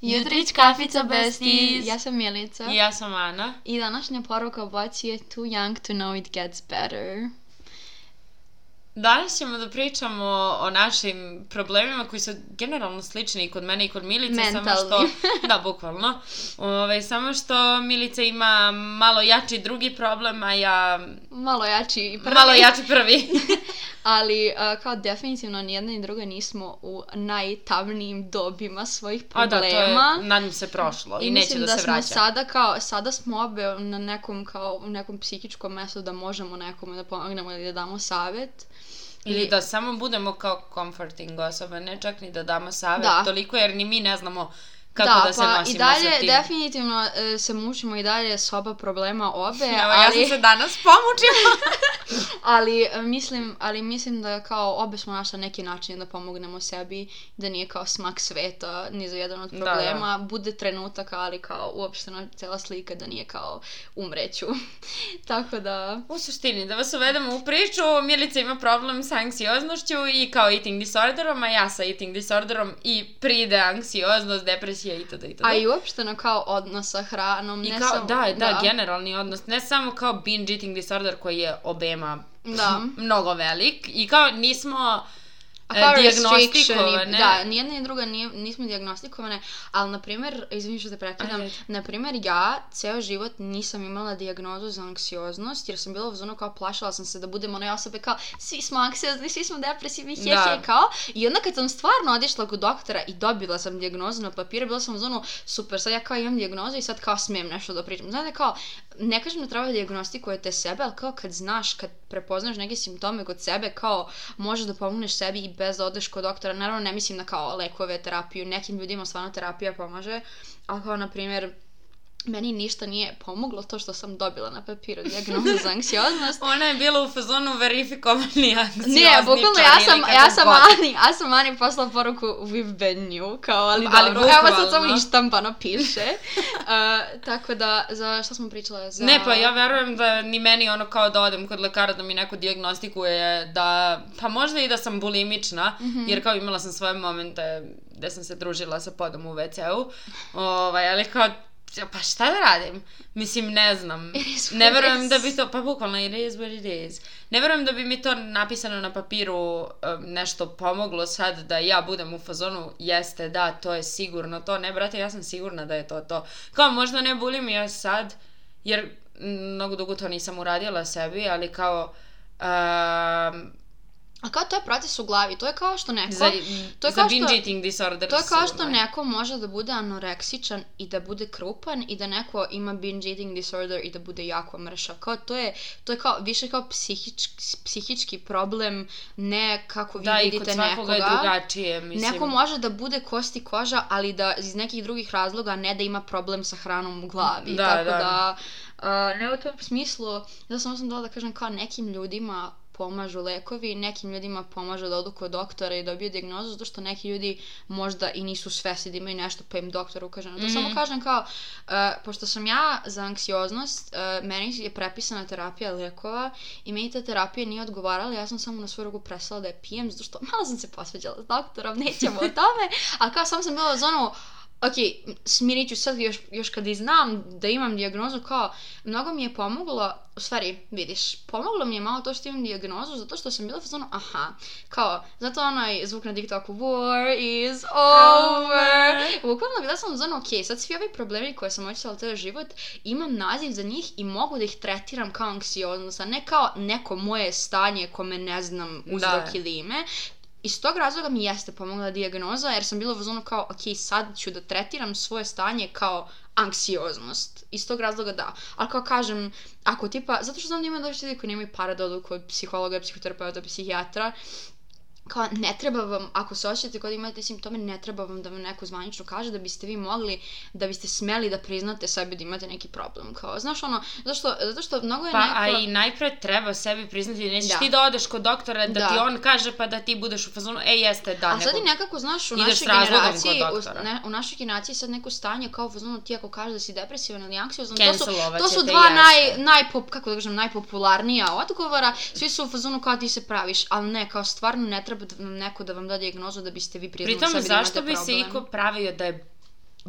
Jutrić kafica besties. Ja sam Milica. I ja sam Ana. I današnja poruka obaci je Too young to know it gets better. Danas ćemo da pričamo o našim problemima koji su generalno slični i kod mene i kod Milice. Mentalni. Samo što, da, bukvalno. Ove, samo što Milica ima malo jači drugi problem, a ja... Malo jači prvi. Malo jači prvi. Ali uh, kao definitivno ni jedna ni druga nismo u najtamnijim dobima svojih problema. A da, to je, nadam se, prošlo i, I neće mislim da, se vraća. smo sada kao, sada smo obe na nekom kao, u nekom psihičkom mestu da možemo nekome da pomognemo ili da damo savet. Ili da samo budemo kao comforting osobe, ne čak ni da damo savet Da. toliko jer ni mi ne znamo kako da, se pa nosimo i dalje, sa tim. definitivno e, se mučimo i dalje soba problema obe, Evo, ali... ja sam se danas pomučila. ali e, mislim, ali mislim da kao obe smo našli neki način da pomognemo sebi, da nije kao smak sveta ni za jedan od Da, da. problema, bude trenutak, ali kao uopštena cela slika da nije kao umreću. Tako da, U suštini, da vas uvedemo u priču, Milica ima problem sa anksioznošću i kao eating disorderom, a ja sa eating disorderom i pride anksioznost, depresija itd. itd. a i uopšteno kao odnos sa hranom, I ne kao, samo... da, da, generalni odnos, ne samo kao binge eating disorder koji je obema Da. mnogo velik i kao nismo E, dijagnostikovane. Da, nijedna ni druga nije, nismo dijagnostikovane, ali, na primjer, izvini što te prekidam, na primjer, ja ceo život nisam imala dijagnozu za anksioznost, jer sam bila u zonu kao plašila sam se da budemo one osobe kao svi smo anksiozni, svi smo depresivni, he, Da. he, kao. I onda kad sam stvarno otišla kod doktora i dobila sam dijagnozu na papiru, bila sam u zonu, super, sad ja kao imam dijagnozu i sad kao smijem nešto da pričam. Znate, kao, ne kažem da treba da dijagnostikujete sebe, ali kao kad znaš, kad prepoznaš neke simptome kod sebe, kao možeš da pomogneš sebi i bez da odeš kod doktora. Naravno, ne mislim na kao lekove, terapiju, nekim ljudima stvarno terapija pomaže, ali kao, na primjer, meni ništa nije pomoglo to što sam dobila na papiru dijagnozu za anksioznost. Ona je bila u fazonu verifikovani anksiozničar Nije, bukvalno ja sam, ja sam. Ani, ja sam Ani poslala poruku we've been you, kao, ali, Ali dobro, evo sad samo ištampano piše. Uh, tako da, za šta smo pričale? Za... Ne, pa ja verujem da ni meni ono kao da odem kod lekara da mi neko dijagnostikuje da, pa možda i da sam bulimična, Mhm. jer kao imala sam svoje momente gde sam se družila sa podom u WC-u, ovaj, ali kao, pa šta da radim? Mislim, ne znam. Ne verujem da bi to, pa bukvalno, it is what it is. Ne verujem da bi mi to napisano na papiru nešto pomoglo sad da ja budem u fazonu, jeste, da, to je sigurno to. Ne, brate, ja sam sigurna da je to to. Kao, možda ne bulim ja sad, jer mnogo dugo to nisam uradila sebi, ali kao... Um, A kao to je proces u glavi, to je kao što neko... za, to je za kao binge što- eating disorder To je kao što neko može da bude anoreksičan i da bude krupan i da neko ima binge eating disorder i da bude jako mršav. Kao to je, to je kao, više kao psihički, psihički problem, ne kako vi Da, i kod vidite svakoga nekoga. je drugačije, mislim. Neko može da bude kosti koža, ali da iz nekih drugih razloga ne da ima problem sa hranom u glavi. Da, Tako da. da, uh, ne u tom smislu, da samo sam dala da kažem kao nekim ljudima pomažu lekovi, nekim ljudima pomažu da odu kod doktora i dobiju dijagnozu, zato što neki ljudi možda i nisu svesni da imaju nešto pa im doktor ukaže na to. Mhm. Samo kažem kao, uh, pošto sam ja za anksioznost, uh, meni je prepisana terapija lekova i meni ta terapija nije odgovarala, ja sam samo na svoju ruku prestala da je pijem, zato što malo sam se posveđala s doktorom, nećemo o tome, a kao sam sam bila u zonu, ok, smirit ću sad još, još kad i znam da imam dijagnozu, kao, mnogo mi je pomoglo, u stvari, vidiš, pomoglo mi je malo to što imam dijagnozu, zato što sam bila u fazonu, aha, kao, zato onaj zvuk na TikToku, war is over, bukvalno bila sam u zonu, ok, sad svi ovi problemi koje sam očitala ceo život, imam naziv za njih i mogu da ih tretiram kao anksioznost, a ne kao neko moje stanje kome ne znam uzrok Da. ili ime, iz tog razloga mi jeste pomogla dijagnoza, jer sam bila u zonu kao, ok, sad ću da tretiram svoje stanje kao anksioznost. Iz tog razloga da. Ali kao kažem, ako tipa, zato što znam da ima dosta ljudi koji nemaju para da odu kod psihologa, psihoterapeuta, psihijatra, kao ne treba vam, ako se osjećate kao da imate simptome, ne treba vam da vam neko zvanično kaže da biste vi mogli, da biste smeli da priznate sebi da imate neki problem. Kao, znaš ono, zato što, zato što mnogo je Pa, neko... a i najpre treba sebi priznati, nećeš Da. ti da odeš kod doktora da, Da. ti on kaže pa da ti budeš u fazonu, e jeste, da, A sad nego- i nekako, znaš, u našoj generaciji, u, ne, u našoj generaciji sad neko stanje kao u fazonu ti ako kažeš da si depresivan ili anksiozan, to su, to su dva jeste. naj, najpop, kako da kažem, najpopularnija odgovora, svi su u fazonu kao ti se praviš, ali ne, kao stvarno ne treba da vam neko da vam da dijagnozu da biste vi Pritom, sebi da imate zašto bi se problem. iko pravio da je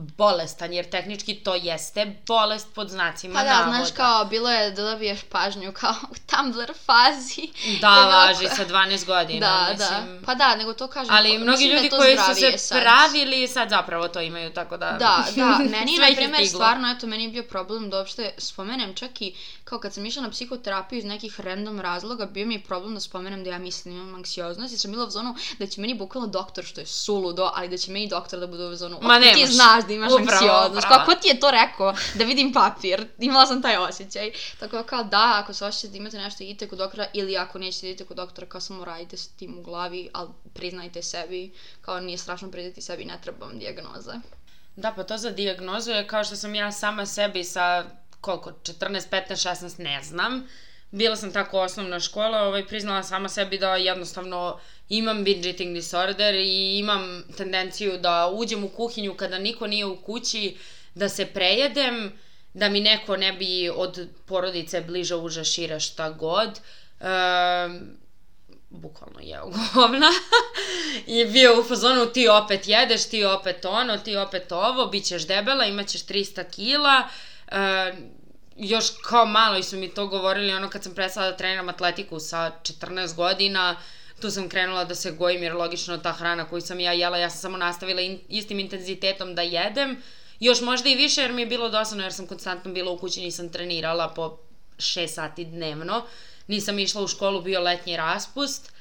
bolestan, jer tehnički to jeste bolest pod znacima Pa da, navoda. znaš kao, bilo je da dobiješ pažnju kao u Tumblr fazi. Da, važi sa 12 godina, Da, mislim. da. Pa da, nego to kažem. Ali ko- mnogi da ljudi koji su se sad. pravili sad zapravo to imaju, tako da... Da, da, meni na primjer, stiglo. stvarno, eto, meni je bio problem da uopšte spomenem, čak i kao kad sam išla na psihoterapiju iz nekih random razloga, bio mi je problem da spomenem da ja mislim da imam anksioznost i sam bila u zonu da će meni bukvalno doktor, što je suludo, ali da će meni doktor da bude u zonu, Ma "Otkud ti znaš da imaš Upravo, anksioznost, upravo. kako ti je to rekao, da vidim papir, imala sam taj osjećaj, tako da kao da, ako se osjećate da imate nešto, idite kod doktora, ili ako nećete da idete kod doktora, kao samo radite s tim u glavi, ali priznajte sebi, kao nije strašno priznati sebi, ne treba vam dijagnoza. Da, pa to za dijagnozu je kao što sam ja sama sebi sa koliko, 14, 15, 16, ne znam. Bila sam tako osnovna škola, ovaj, priznala sama sebi da jednostavno imam binge eating disorder i imam tendenciju da uđem u kuhinju kada niko nije u kući, da se prejedem, da mi neko ne bi od porodice bliže, uža, šira, šta god. Um, bukvalno jeo govna i bio u fazonu ti opet jedeš, ti opet ono, ti opet ovo, bit ćeš debela, imaćeš 300 kila. E, još kao malo i su mi to govorili ono kad sam prestala da treniram atletiku sa 14 godina, tu sam krenula da se gojim jer logično ta hrana koju sam ja jela, ja sam samo nastavila in, istim intenzitetom da jedem. Još možda i više jer mi je bilo dosadno jer sam konstantno bila u kući, nisam trenirala po 6 sati dnevno. Nisam išla u školu, bio letnji raspust.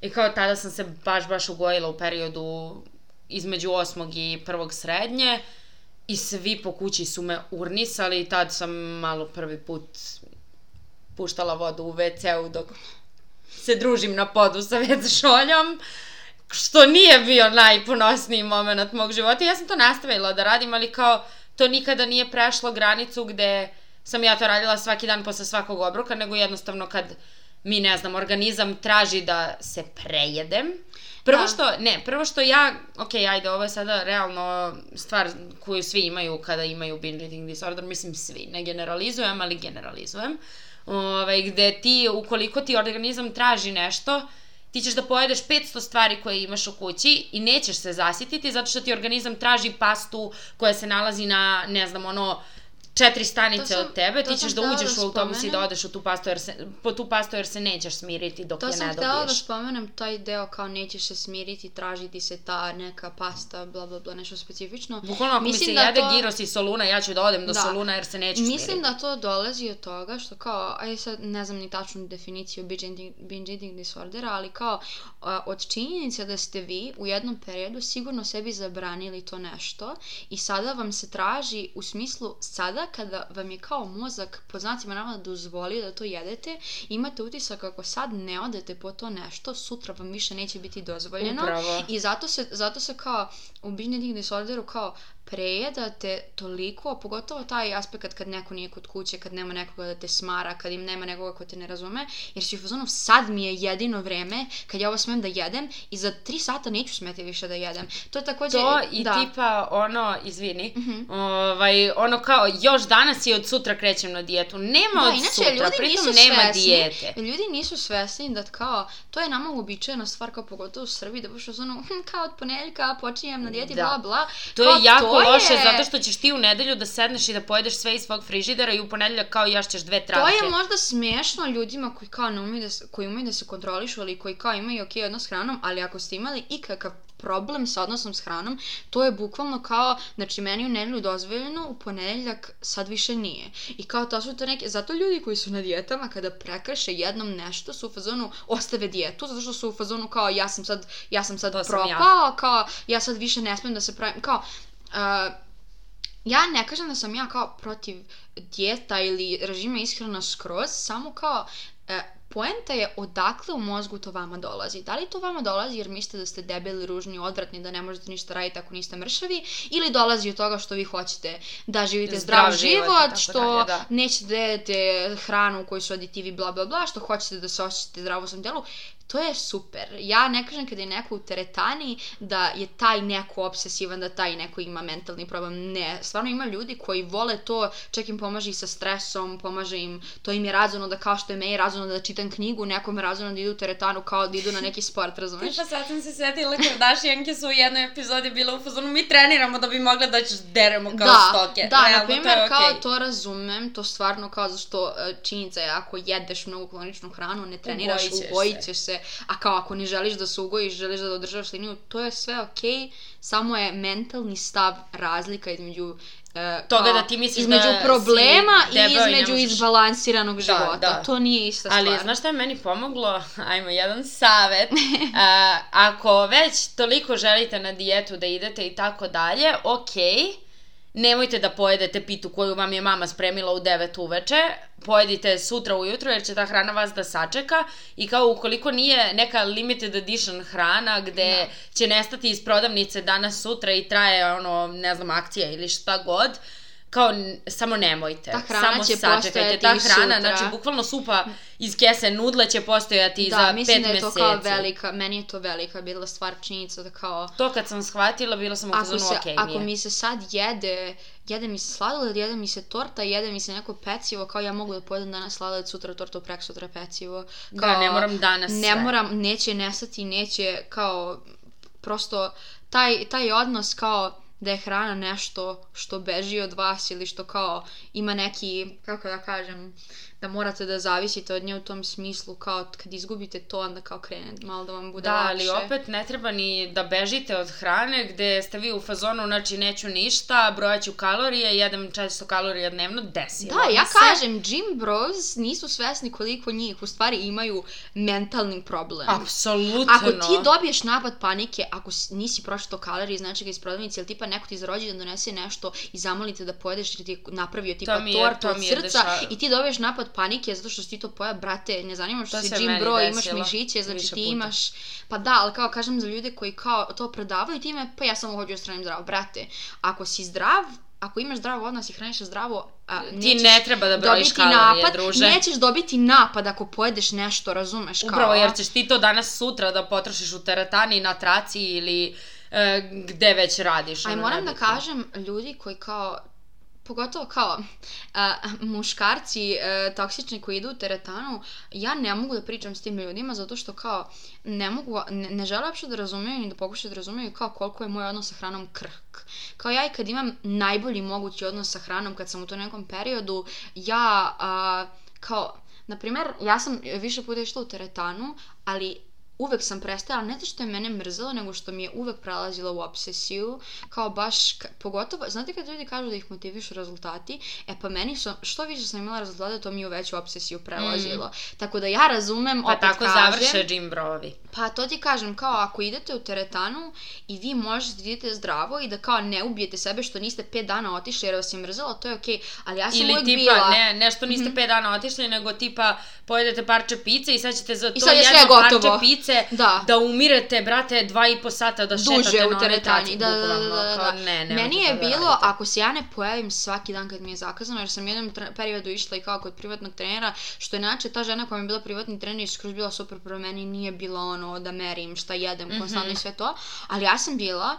I kao tada sam se baš, baš ugojila u periodu između osmog i prvog srednje. I svi po kući su me urnisali i tad sam malo prvi put puštala vodu u WC-u dok se družim na podu sa WC šoljom što nije bio najponosniji moment mog života. Ja sam to nastavila da radim, ali kao to nikada nije prešlo granicu gde sam ja to radila svaki dan posle svakog obroka, nego jednostavno kad mi, ne znam, organizam traži da se prejedem. Prvo Da. što, ne, prvo što ja, ok, ajde, ovo je sada realno stvar koju svi imaju kada imaju binge eating disorder, mislim svi, ne generalizujem, ali generalizujem. Ovaj, gde ti, ukoliko ti organizam traži nešto, ti ćeš da pojedeš 500 stvari koje imaš u kući i nećeš se zasititi zato što ti organizam traži pastu koja se nalazi na, ne znam, ono, četiri stanice To sam- od tebe, to ti sam ćeš da htela uđeš da u autobus i da odeš u tu pastu jer se, po tu pastu jer se nećeš smiriti dok To je sam ne htjela da dobiješ. spomenem taj deo kao nećeš se smiriti, tražiti se ta neka pasta, bla bla bla, nešto specifično. Bukvalno ako mi se Mislim da jede to- giros i soluna, ja ću da odem do Da. soluna jer se neću Mislim smiriti. da to dolazi od toga što kao, ajde sad ne znam ni tačnu definiciju binge eating, binge eating disordera, ali kao a, od činjenice da ste vi u jednom periodu sigurno sebi zabranili to nešto i sada vam se traži u smislu sada kada vam je kao mozak po znacima navoda dozvolio da to jedete, imate utisak ako sad ne odete po to nešto, sutra vam više neće biti dozvoljeno. Upravo. I zato se, zato se kao u binge eating disorderu kao prejedate toliko, a pogotovo taj aspekt kad neko nije kod kuće, kad nema nekoga da te smara, kad im nema nekoga ko te ne razume, jer si u fazonu sad mi je jedino vreme kad ja ovo smem da jedem i za tri sata neću smeti više da jedem. To je takođe... To i da. Tipa ono, izvini, ovaj, ono kao još danas i od sutra krećem na dijetu. Nema Da, od inače, sutra, ljudi pritom nisu nema svesni, dijete. Ljudi nisu svesni da kao, to je nama uobičajena stvar kao pogotovo u Srbiji, da baš ono, hm, kao od ponedjeljka počinjem na dijeti, Da. bla bla. To Kao, je jako to loše je- zato što ćeš ti u nedelju da sedneš i da pojedeš sve iz svog frižidera i u ponedeljak kao jašćeš dve To travke. je možda smiješno ljudima koji kao ne umeju da koji umeju da se kontrolišu ali koji kao imaju ok odnos s hranom, ali ako ste imali ikakav problem sa odnosom s hranom, to je bukvalno kao, znači meni u nedelju dozvoljeno, u ponedeljak sad više nije. I kao to su to neke, zato ljudi koji su na dijetama kada prekrše jednom nešto su u fazonu ostave dijetu, zato što su u fazonu kao ja sam sad, ja sam sad To sam ja. propao, kao ja sad više ne smem da se pravim, kao, uh, ja ne kažem da sam ja kao protiv dijeta ili režima ishrana skroz, samo kao e, poenta je odakle u mozgu to vama dolazi. Da li to vama dolazi jer mislite da ste debeli, ružni, odvratni, da ne možete ništa raditi ako niste mršavi, ili dolazi od toga što vi hoćete da živite Zdrav zdrav, život život, što dalje, da. nećete da jedete hranu u kojoj su aditivi, bla bla bla, što hoćete da se osjećate zdravo u svom telu. To je super. Ja ne kažem kada je neko u teretani da je taj neko obsesivan, da taj neko ima mentalni problem. Ne, stvarno ima ljudi koji vole to, čak im pomaže i sa stresom, pomaže im, to im je razumno da kao što je meni razumno da čitam knjigu, nekom je razumno da idu u teretanu kao da idu na neki sport, razumeš? Pa sad sam se setila Kardashianke su u jednoj epizodi bila u fazonu mi treniramo da bi mogle da deremo kao da, stoke. Da, Realno, na primjer, je kao to razumem, to stvarno kao zašto e, činjenica je ako jedeš mnogo kloničnu hranu, ne treniraš, Ugojit ćeš ugojit se. Se, a kao ako ne želiš da se ugojiš, želiš da održavaš liniju, to je sve okej, samo je mentalni stav razlika između e, Toga da ti misliš između da problema i i između možeš- izbalansiranog života. da. To nije ista stvar. Ali znaš šta je meni pomoglo? Ajmo, jedan savet. A, ako već toliko želite na dijetu da idete i tako dalje, okej, nemojte da pojedete pitu koju vam je mama spremila u 9 uveče, pojedite je sutra ujutro jer će ta hrana vas da sačeka i kao ukoliko nije neka limited edition hrana gde Da. će nestati iz prodavnice danas sutra i traje ono, ne znam, akcija ili šta god, kao samo nemojte. Ta hrana samo će sačekajte. Ta hrana, sutra. znači bukvalno supa iz kese nudle će postojati da, za mislim pet da je to meseci. kao velika, meni je to velika bila stvar činjenica da kao To kad sam shvatila, bila sam u ako, fazonu se, okej ako mi se sad jede, jede mi se sladoled, jede mi se torta, jede mi se neko pecivo, kao ja mogu da pojedem danas sladoled, sutra tortu, prek sutra pecivo. Kao, Da, ne moram danas Ne sve. moram, neće nestati, neće, kao, prosto, taj, taj odnos kao da je hrana nešto što beži od vas ili što kao ima neki, kako da kažem, da morate da zavisite od nje u tom smislu, kao kad izgubite to, onda kao krene malo da vam bude Da, lakše. ali opet ne treba ni da bežite od hrane gde ste vi u fazonu, znači neću ništa, brojaću kalorije, jedem 400 kalorija dnevno, desilo Da, ja se. kažem, gym bros nisu svesni koliko njih u stvari imaju mentalni problem. Apsolutno. Ako ti dobiješ napad panike, ako nisi pročitao kalorije, znači ga iz prodavnice, ili tipa neko ti za rođendan donese nešto i zamolite da pojedeš jer ti je napravio tipa mi je- tortu to od srca dešava- i ti dobiješ napad panike zato što si ti to pojao, brate, ne zanima što To si meni bro, imaš mišiće, znači ti imaš, pa da, ali kao kažem za ljude koji kao to prodavaju time, pa ja samo hoću da stranim zdravo, brate, ako si zdrav, ako imaš zdrav odnos i hraniš zdravo, a, Ti ne treba da brojiš kalorije, napad, druže. Nećeš dobiti napad ako pojedeš nešto, razumeš? Kao, Upravo jer ćeš ti to danas sutra da potrošiš u teretani, na traci ili e, gde već radiš. Aj moram da kažem, ljudi koji kao pogotovo kao a, muškarci e, toksični koji idu u teretanu, ja ne mogu da pričam s tim ljudima zato što kao ne mogu, ne, ne žele uopšte da razumeju ni da pokušaju da razumeju kao koliko je moj odnos sa hranom krhk. Kao ja i kad imam najbolji mogući odnos sa hranom kad sam u tom nekom periodu, ja a, kao, na primer, ja sam više puta išla u teretanu, ali uvek sam prestajala, ne zato što je mene mrzelo, nego što mi je uvek prelazila u obsesiju, kao baš, ka- pogotovo, znate kad ljudi kažu da ih motivišu rezultati, e pa meni su, što više sam imala rezultate, to mi je u veću obsesiju prelazilo. Tako da ja razumem, Mm. Pa opet tako kažem, završe gym brovi. pa to ti kažem, kao ako idete u teretanu i vi možete da idete zdravo i da kao ne ubijete sebe što niste 5 dana otišli jer vas je mrzelo, to je okej, ali ja sam Ili uvek tipa, bila... ne, nešto niste pet dana otišli, nego tipa pojedete parče pice i sad ćete za to sad je sve jedno parče gotovo. Pice Da. da umirete, brate, dva i po sata da šetate duže na u teretani. Da, da, da, da, da, kao, da. ne, nemojte Meni je da bilo, radite. ako se ja ne pojavim svaki dan kad mi je zakazano, jer sam u jednom periodu išla i kao kod privatnog trenera, što je inače ta žena koja mi je bila privatni trener i skroz bila super prema meni, nije bila ono da merim šta jedem, konstantno i sve to, ali ja sam bila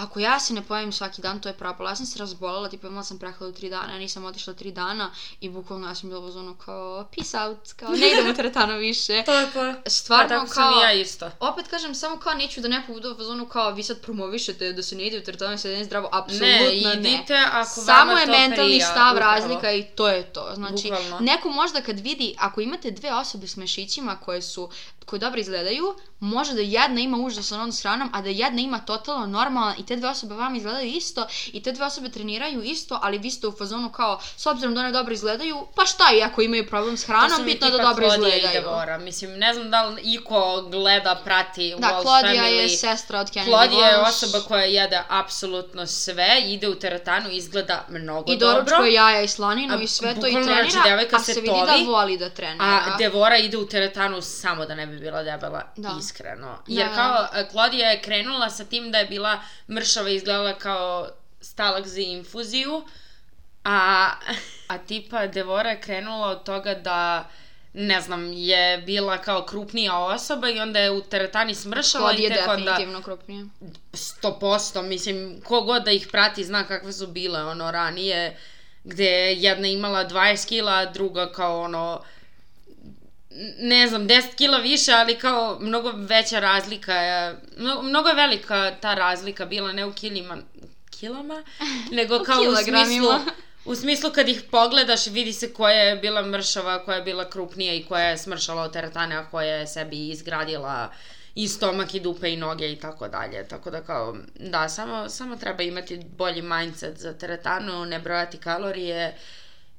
Ako ja se ne pojavim svaki dan, to je propalo. Ja sam se razbolela, tipa imala sam prehladu tri dana, nisam otišla tri dana i bukvalno ja sam bila u zonu kao peace out, kao ne idem u teretanu više. To je to. Stvarno pa tako kao... sam i ja isto. Opet kažem, samo kao neću da neko bude u fazonu kao vi sad promovišete da se ne ide u teretanu, da se ne zdravo, apsolutno Ne, ne. idite ako Samo vama je to mentalni prija, stav upravo. razlika i to je to. Znači, Bukvalno. neko možda kad vidi, ako imate dve osobe s mešićima koje su koje dobro izgledaju, može da jedna ima užasan odnos s hranom, a da jedna ima totalno normalan i te dve osobe vama izgledaju isto i te dve osobe treniraju isto, ali vi ste u fazonu kao, s obzirom da one dobro izgledaju, pa šta i ako imaju problem s hranom, bitno da dobro Claudia izgledaju. i Devora. Mislim, ne znam da li iko gleda, prati Da, Wolf Claudia Family. je sestra od Kenny Claudia je Walsh. osoba koja jede apsolutno sve, ide u teretanu, izgleda mnogo I dobro. doručkuje jaja i slaninu A i sve to i trenira, znači, a se se vidi da tovi, voli da trenira. A Devora ide u teretanu samo da ne bi bila debela, Da. iskreno. Jer Da. kao, e, Claudia je krenula sa tim da je bila mršava i izgledala kao stalak za infuziju, a, a tipa Devora je krenula od toga da ne znam, je bila kao krupnija osoba i onda je u teretani smršala Kod i je tek onda... definitivno krupnije. 100%, mislim, kogod da ih prati zna kakve su bile, ono, ranije, gde je jedna imala 20 kila, a druga kao, ono, ne znam, 10 kila više, ali kao mnogo veća razlika mnogo, mnogo je velika ta razlika bila, ne u kilima, kilama, nego kao u smislu, kilogramima. u smislu kad ih pogledaš vidi se koja je bila mršava, koja je bila krupnija i koja je smršala od teretane, a koja je sebi izgradila i stomak i dupe i noge i tako dalje. Tako da kao, da, samo, samo treba imati bolji mindset za teretanu, ne brojati kalorije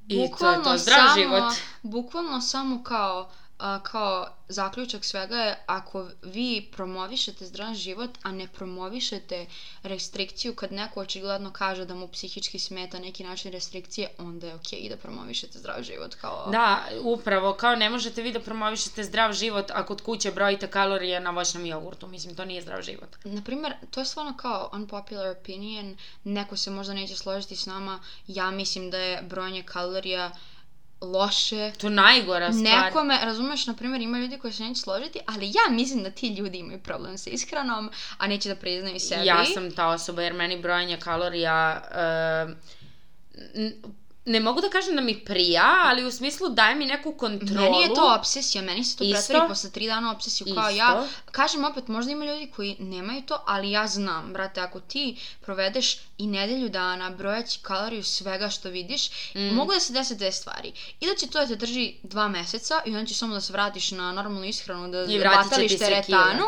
i to je to, zdrav samo, život. Bukvalno samo kao, a, kao zaključak svega je ako vi promovišete zdrav život, a ne promovišete restrikciju kad neko očigledno kaže da mu psihički smeta neki način restrikcije, onda je okej okay da promovišete zdrav život kao... Da, upravo, kao ne možete vi da promovišete zdrav život ako kod kuće brojite kalorije na voćnom jogurtu, mislim, to nije zdrav život. Naprimer, to je stvarno kao unpopular opinion, neko se možda neće složiti s nama, ja mislim da je brojanje kalorija loše. To najgora stvar. Nekome, razumeš, na primjer, ima ljudi koji se neće složiti, ali ja mislim da ti ljudi imaju problem sa ishranom, a neće da priznaju sebi. Ja sam ta osoba jer meni brojanje kalorija uh, ne mogu da kažem da mi prija, ali u smislu daje mi neku kontrolu. Meni je to obsesija, meni se to Isto. pretvori posle tri dana obsesiju. Kao Isto. ja, kažem opet, možda ima ljudi koji nemaju to, ali ja znam, brate, ako ti provedeš i nedelju dana brojaći kaloriju svega što vidiš, Mm. mogu da se desi dve stvari. I da će to da te drži dva meseca i onda će samo da se vratiš na normalnu ishranu, da I se teretanu,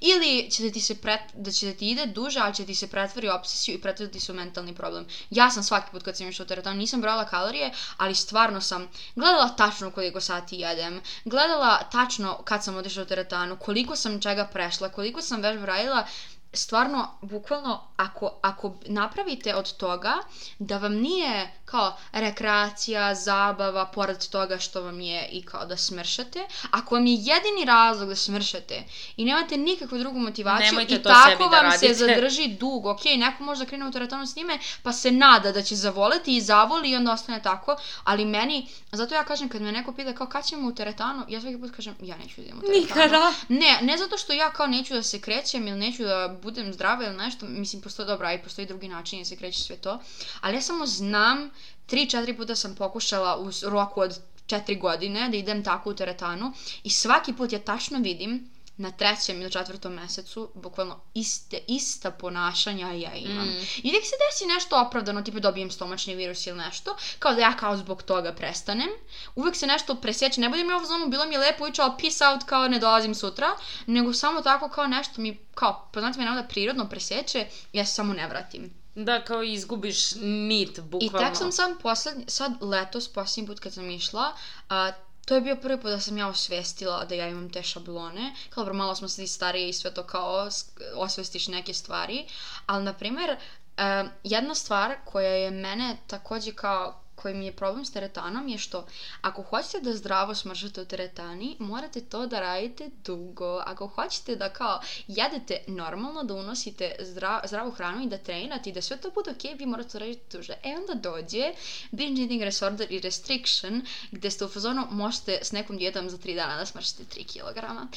ili će da ti se pret, da će da ti ide duže, ali će ti se pretvori obsesiju i pretvori ti se mentalni problem. Ja sam svaki put kad sam išla u teretanu, nisam brojala kalorije, ali stvarno sam gledala tačno koliko sati jedem, gledala tačno kad sam otišla u teretanu, koliko sam čega prešla, koliko sam vežba radila, stvarno, bukvalno, ako, ako napravite od toga da vam nije kao rekreacija, zabava, pored toga što vam je i kao da smršate, ako vam je jedini razlog da smršate i nemate nikakvu drugu motivaciju Nemojte i tako da vam se radite. zadrži dugo, ok, neko može da krene u teretanu s njime, pa se nada da će zavoleti i zavoli i onda ostane tako, ali meni, zato ja kažem kad me neko pita kao kad ćemo u teretanu, ja svaki put kažem ja neću da idem u teretanu. Nikada. Ne, ne zato što ja kao neću da se krećem ili neću da budem zdrava ili nešto, mislim postoji dobro, a i postoji drugi način da se kreće sve to, ali ja samo znam, tri, četiri puta sam pokušala u roku od četiri godine da idem tako u teretanu i svaki put ja tačno vidim na trećem ili četvrtom mesecu, bukvalno iste, ista ponašanja ja imam. Mm. I uvijek se desi nešto opravdano, tipa dobijem stomačni virus ili nešto, kao da ja kao zbog toga prestanem. Uvijek se nešto presjeće, ne budem ja u zonu, bilo mi je lepo juče, ali peace out, kao ne dolazim sutra, nego samo tako kao nešto mi, kao, poznate me navoda, prirodno presjeće, ja se samo ne vratim. Da, kao izgubiš nit, I bukvalno. tek sam sam poslednji, sad letos, posljednji put kad sam išla, a, to je bio prvi put da sam ja osvestila da ja imam te šablone. Kao dobro, malo smo svi stariji i sve to kao osvestiš neke stvari. Ali, na primjer, e, jedna stvar koja je mene takođe kao koji mi je problem s teretanom je što ako hoćete da zdravo smržete u teretani, morate to da radite dugo. Ako hoćete da kao jedete normalno, da unosite zdrav, zdravu hranu i da trenirate i da sve to bude ok, vi morate to raditi duže. E onda dođe binge eating disorder i restriction, gde ste u fazonu možete s nekom dijetom za 3 dana da smršite 3 kg.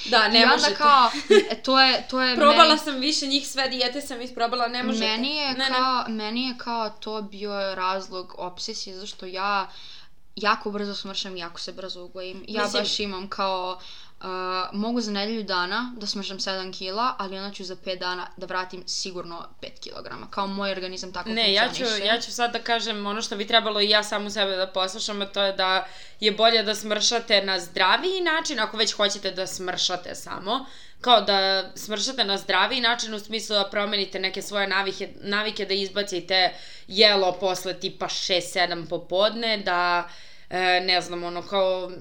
Da, ne I onda možete. kao, e, to je, to je Probala meni... sam više njih, sve dijete sam isprobala, ne možete. Meni je, ne, kao, meni je kao to bio razlog obsesije, zašto ja jako brzo smršam i jako se brzo ugojim. Ja Mislim- baš imam kao, uh, mogu za nedelju dana da smršam 7 kila, ali onda ću za 5 dana da vratim sigurno 5 kg. Kao moj organizam tako Ne, ja ću, ja ću sad da kažem ono što bi trebalo i ja samu sebe da poslušam, a to je da je bolje da smršate na zdraviji način, ako već hoćete da smršate samo, kao da smršate na zdraviji način u smislu da promenite neke svoje navike, navike da izbacite jelo posle tipa 6-7 popodne, da e, ne znam, ono kao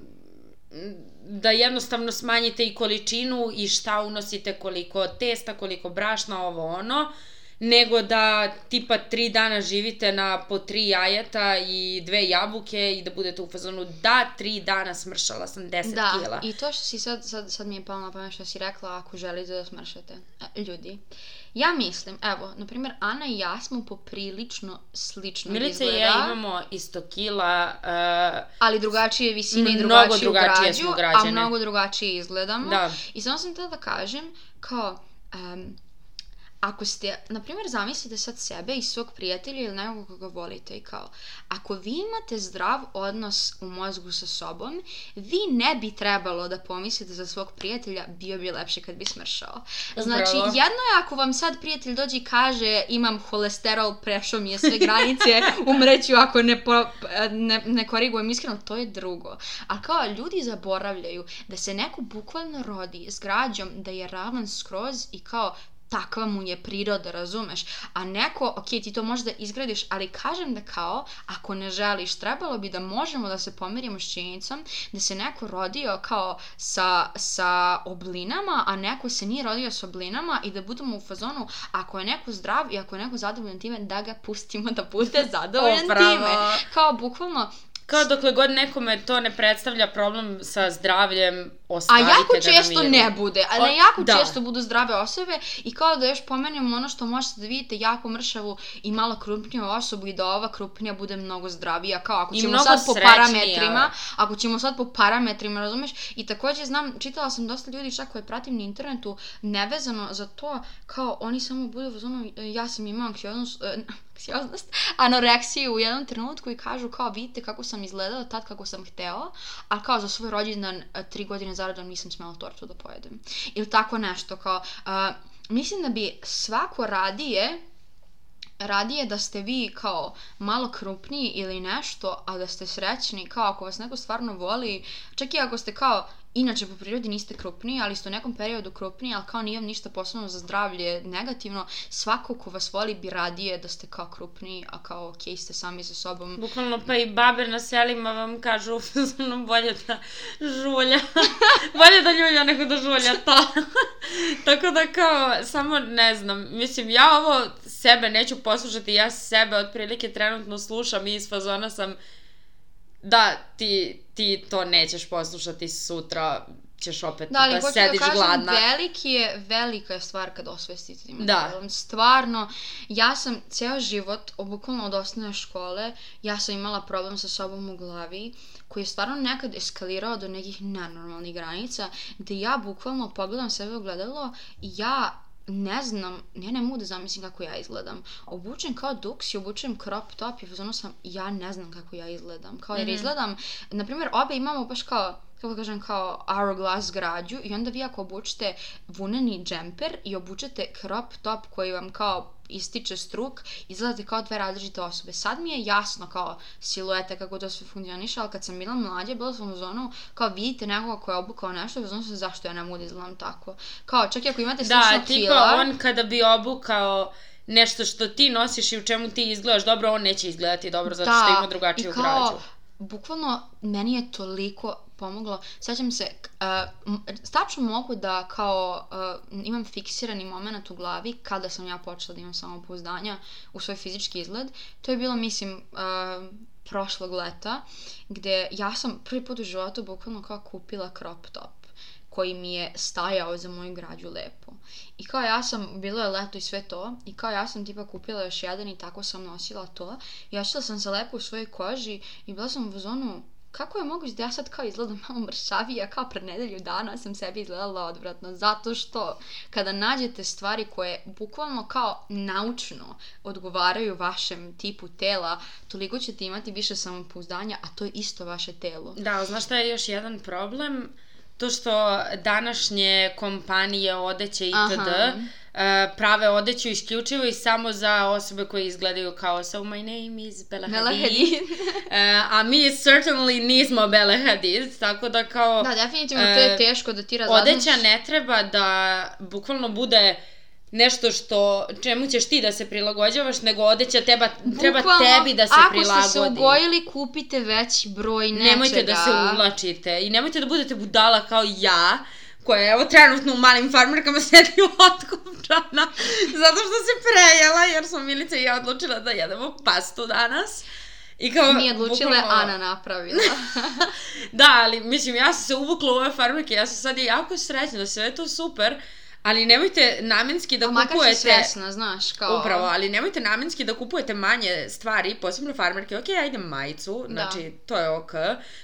da jednostavno smanjite i količinu i šta unosite, koliko testa, koliko brašna, ovo ono. Nego da tipa tri dana živite na po tri jajeta i dve jabuke i da budete u fazonu da tri dana smršala sam 10 da, kila. i to što si sad, sad, sad mi je palo na pamet što si rekla ako želite da smršate e, ljudi. Ja mislim, evo, na primjer, Ana i ja smo poprilično slično Milica izgleda. i ja imamo isto kila, uh, ali drugačije visine i drugačije, drugačije ugrađu, smo a mnogo drugačije izgledamo. da. I samo sam htjela da kažem, kao, um, ako ste, na primjer, zamislite sad sebe i svog prijatelja ili nekog koga volite i kao, ako vi imate zdrav odnos u mozgu sa sobom, vi ne bi trebalo da pomislite za svog prijatelja, bio bi lepše kad bi smršao. Znači, Upravo. jedno je ako vam sad prijatelj dođe i kaže imam holesterol, prešao mi je sve granice, umreću ako ne, po, ne, ne korigujem iskreno, to je drugo. A kao ljudi zaboravljaju da se neko bukvalno rodi s građom da je ravan skroz i kao takva mu je priroda, razumeš? A neko, ok, ti to možda izgradiš, ali kažem da kao, ako ne želiš, trebalo bi da možemo da se pomirimo s činjenicom da se neko rodio kao sa, sa oblinama, a neko se nije rodio sa oblinama i da budemo u fazonu, ako je neko zdrav i ako je neko zadovoljan time, da ga pustimo da bude zadovoljan time. Kao, bukvalno, Kao dokle god nekome to ne predstavlja problem sa zdravljem, A ostavite jako ga na često ne bude, ali O, jako da. često budu zdrave osobe i kao da još pomenemo ono što možete da vidite jako mršavu i malo krupniju osobu i da ova krupnija bude mnogo zdravija, kao ako ćemo sad po srećnija. parametrima, ako ćemo sad po parametrima, razumeš? I takođe znam, čitala sam dosta ljudi čak koje pratim na internetu, nevezano za to, kao oni samo budu u fazonu, ja sam imao anksioznost, e, anksioznost, anoreksiju u jednom trenutku i kažu kao vidite kako sam izgledala tad kako sam hteo, a kao za svoj rođendan e, tri godine zaredom nisam smela tortu da pojedem. Ili tako nešto kao, a, mislim da bi svako radije radije da ste vi kao malo krupniji ili nešto, a da ste srećni, kao ako vas neko stvarno voli, čak i ako ste kao inače po prirodi niste krupniji, ali ste u nekom periodu krupniji, ali kao nije vam ništa posebno za zdravlje negativno, svako ko vas voli bi radije da ste kao krupniji, a kao okej ste sami sa sobom. Bukvalno pa i babe na selima vam kažu fazonu bolje da žulja. bolje da ljulja nego da žulja to. Tako da kao, samo ne znam, mislim ja ovo sebe neću poslušati, ja sebe otprilike trenutno slušam i iz fazona sam da ti, ti to nećeš poslušati sutra ćeš opet Da, da hoću sediš da kažem, gladna. veliki je, velika je stvar kad osvestite da imate Da. Stvarno, ja sam ceo život, bukvalno od osnovne škole, ja sam imala problem sa sobom u glavi, koji je stvarno nekad eskalirao do nekih nenormalnih granica, gde ja bukvalno pogledam sebe u gledalo i ja ne znam, ja ne mogu da zamislim kako ja izgledam. Obučem kao duks i obučem crop top i fazonu sam, ja ne znam kako ja izgledam. Kao jer Mhm. izgledam, na primjer, obe imamo baš kao kako da kažem, kao hourglass građu i onda vi ako obučete vuneni džemper i obučete crop top koji vam kao ističe struk, izgledate kao dve različite osobe. Sad mi je jasno kao silueta kako to sve funkcioniše, ali kad sam bila mlađa, bila sam u zonu kao vidite nekoga ko je obukao nešto u zonu sam zašto ja ne mogu da izgledam tako. Kao čak i ako imate slično Da, tipa kila, on kada bi obukao nešto što ti nosiš i u čemu ti izgledaš dobro, on neće izgledati dobro zato što ima drugačiju građu. bukvalno, meni je toliko pomoglo. Sjećam se, uh, m- tačno mogu da kao uh, imam fiksirani moment u glavi kada sam ja počela da imam samopouzdanja u svoj fizički izgled. To je bilo, mislim, uh, prošlog leta, gde ja sam prvi put u životu bukvalno kao kupila crop top koji mi je stajao za moju građu lepo. I kao ja sam, bilo je leto i sve to, i kao ja sam tipa kupila još jedan i tako sam nosila to. I osjećala sam se lepo u svojoj koži i bila sam u zonu, kako je moguće da ja sad kao izgledam malo mršavija, kao pred nedelju dana sam sebi izgledala odvratno, zato što kada nađete stvari koje bukvalno kao naučno odgovaraju vašem tipu tela, toliko ćete imati više samopouzdanja, a to je isto vaše telo. Da, znaš šta je još jedan problem? To što današnje kompanije odeće itd. Aha. Uh, prave odeću isključivo i samo za osobe koje izgledaju kao so my name is Bella Bella Hadid. Hadid. Uh, a mi certainly nismo Bella Hadid, tako da kao Da, definitivno to je E, teško da ti razaznaš. odeća ne treba da bukvalno bude nešto što, čemu ćeš ti da se prilagođavaš, nego odeća teba, treba Bukvalno, tebi da se ako prilagodi. ste se ugojili, kupite veći broj nečega. Nemojte da se uvlačite i nemojte da budete budala kao ja, koja je evo trenutno u malim farmerkama sedi otkupčana, zato što se prejela, jer smo Milica i ja odlučila da jedemo pastu danas. I kao, Nije odlučila, bukvalno- Ana napravila. Da, ali mislim, ja sam se uvukla u ove farmerke, ja sam sad jako srećna, sve je to super, ali nemojte namenski da Da makar kupujete... svesna, znaš, kao... Upravo, ali nemojte namenski da kupujete manje stvari, posebno farmerke, ok, ja idem majicu, Da. znači, to je ok.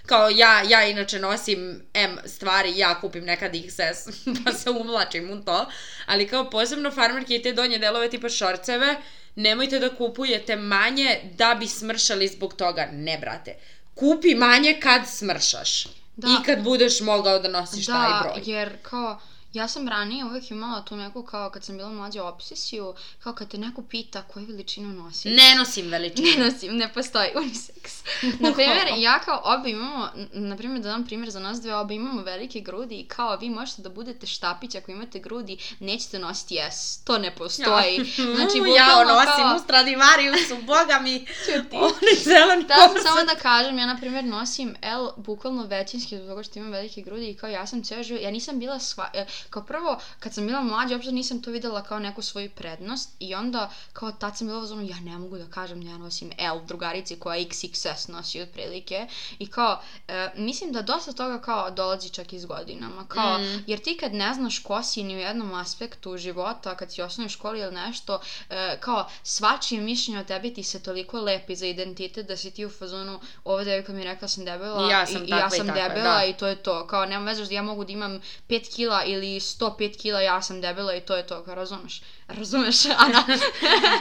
Kao ja, ja inače nosim M stvari, ja kupim nekad XS, pa se uvlačim u to, ali kao posebno farmerke i te donje delove tipa šorceve, nemojte da kupujete manje da bi smršali zbog toga, ne brate. Kupi manje kad smršaš. Da. I kad budeš mogao da nosiš taj Da, broj. jer kao, ja sam ranije uvek imala tu neku kao kad sam bila mlađa obsesiju, kao kad te neko pita koju veličinu nosiš. Ne nosim veličinu. Ne nosim, ne postoji unisex. Na primjer, ja kao oba imamo, na primjer da dam primjer za nas dve, oba imamo velike grudi i kao vi možete da budete štapić ako imate grudi, nećete nositi S. To ne postoji. Znači, ja nosim kao- u Stradivariusu, boga mi, oni zeleni Da sam samo da kažem, ja na primjer nosim L bukvalno većinski zbog što imam velike grudi i kao ja sam ceo život, ja nisam bila sva, kao prvo kad sam bila mlađa uopšte nisam to videla kao neku svoju prednost i onda kao tad sam bila u zonu ja ne mogu da kažem da ja nosim L drugarici koja XXS nosi otprilike i kao e, mislim da dosta toga kao dolazi čak iz godinama kao Mm. jer ti kad ne znaš ko si ni u jednom aspektu života kad si u osnovnoj školi ili nešto e, kao svačije mišljenje o tebi ti se toliko lepi za identitet da si ti u fazonu ova devojka mi je rekla da sam debela I ja sam i, ja takva i sam takva, debela da. i to je to kao nema veze što ja mogu da imam 5 kila ili 105 kila ja sam debela i to je to razumeš razumeš Ana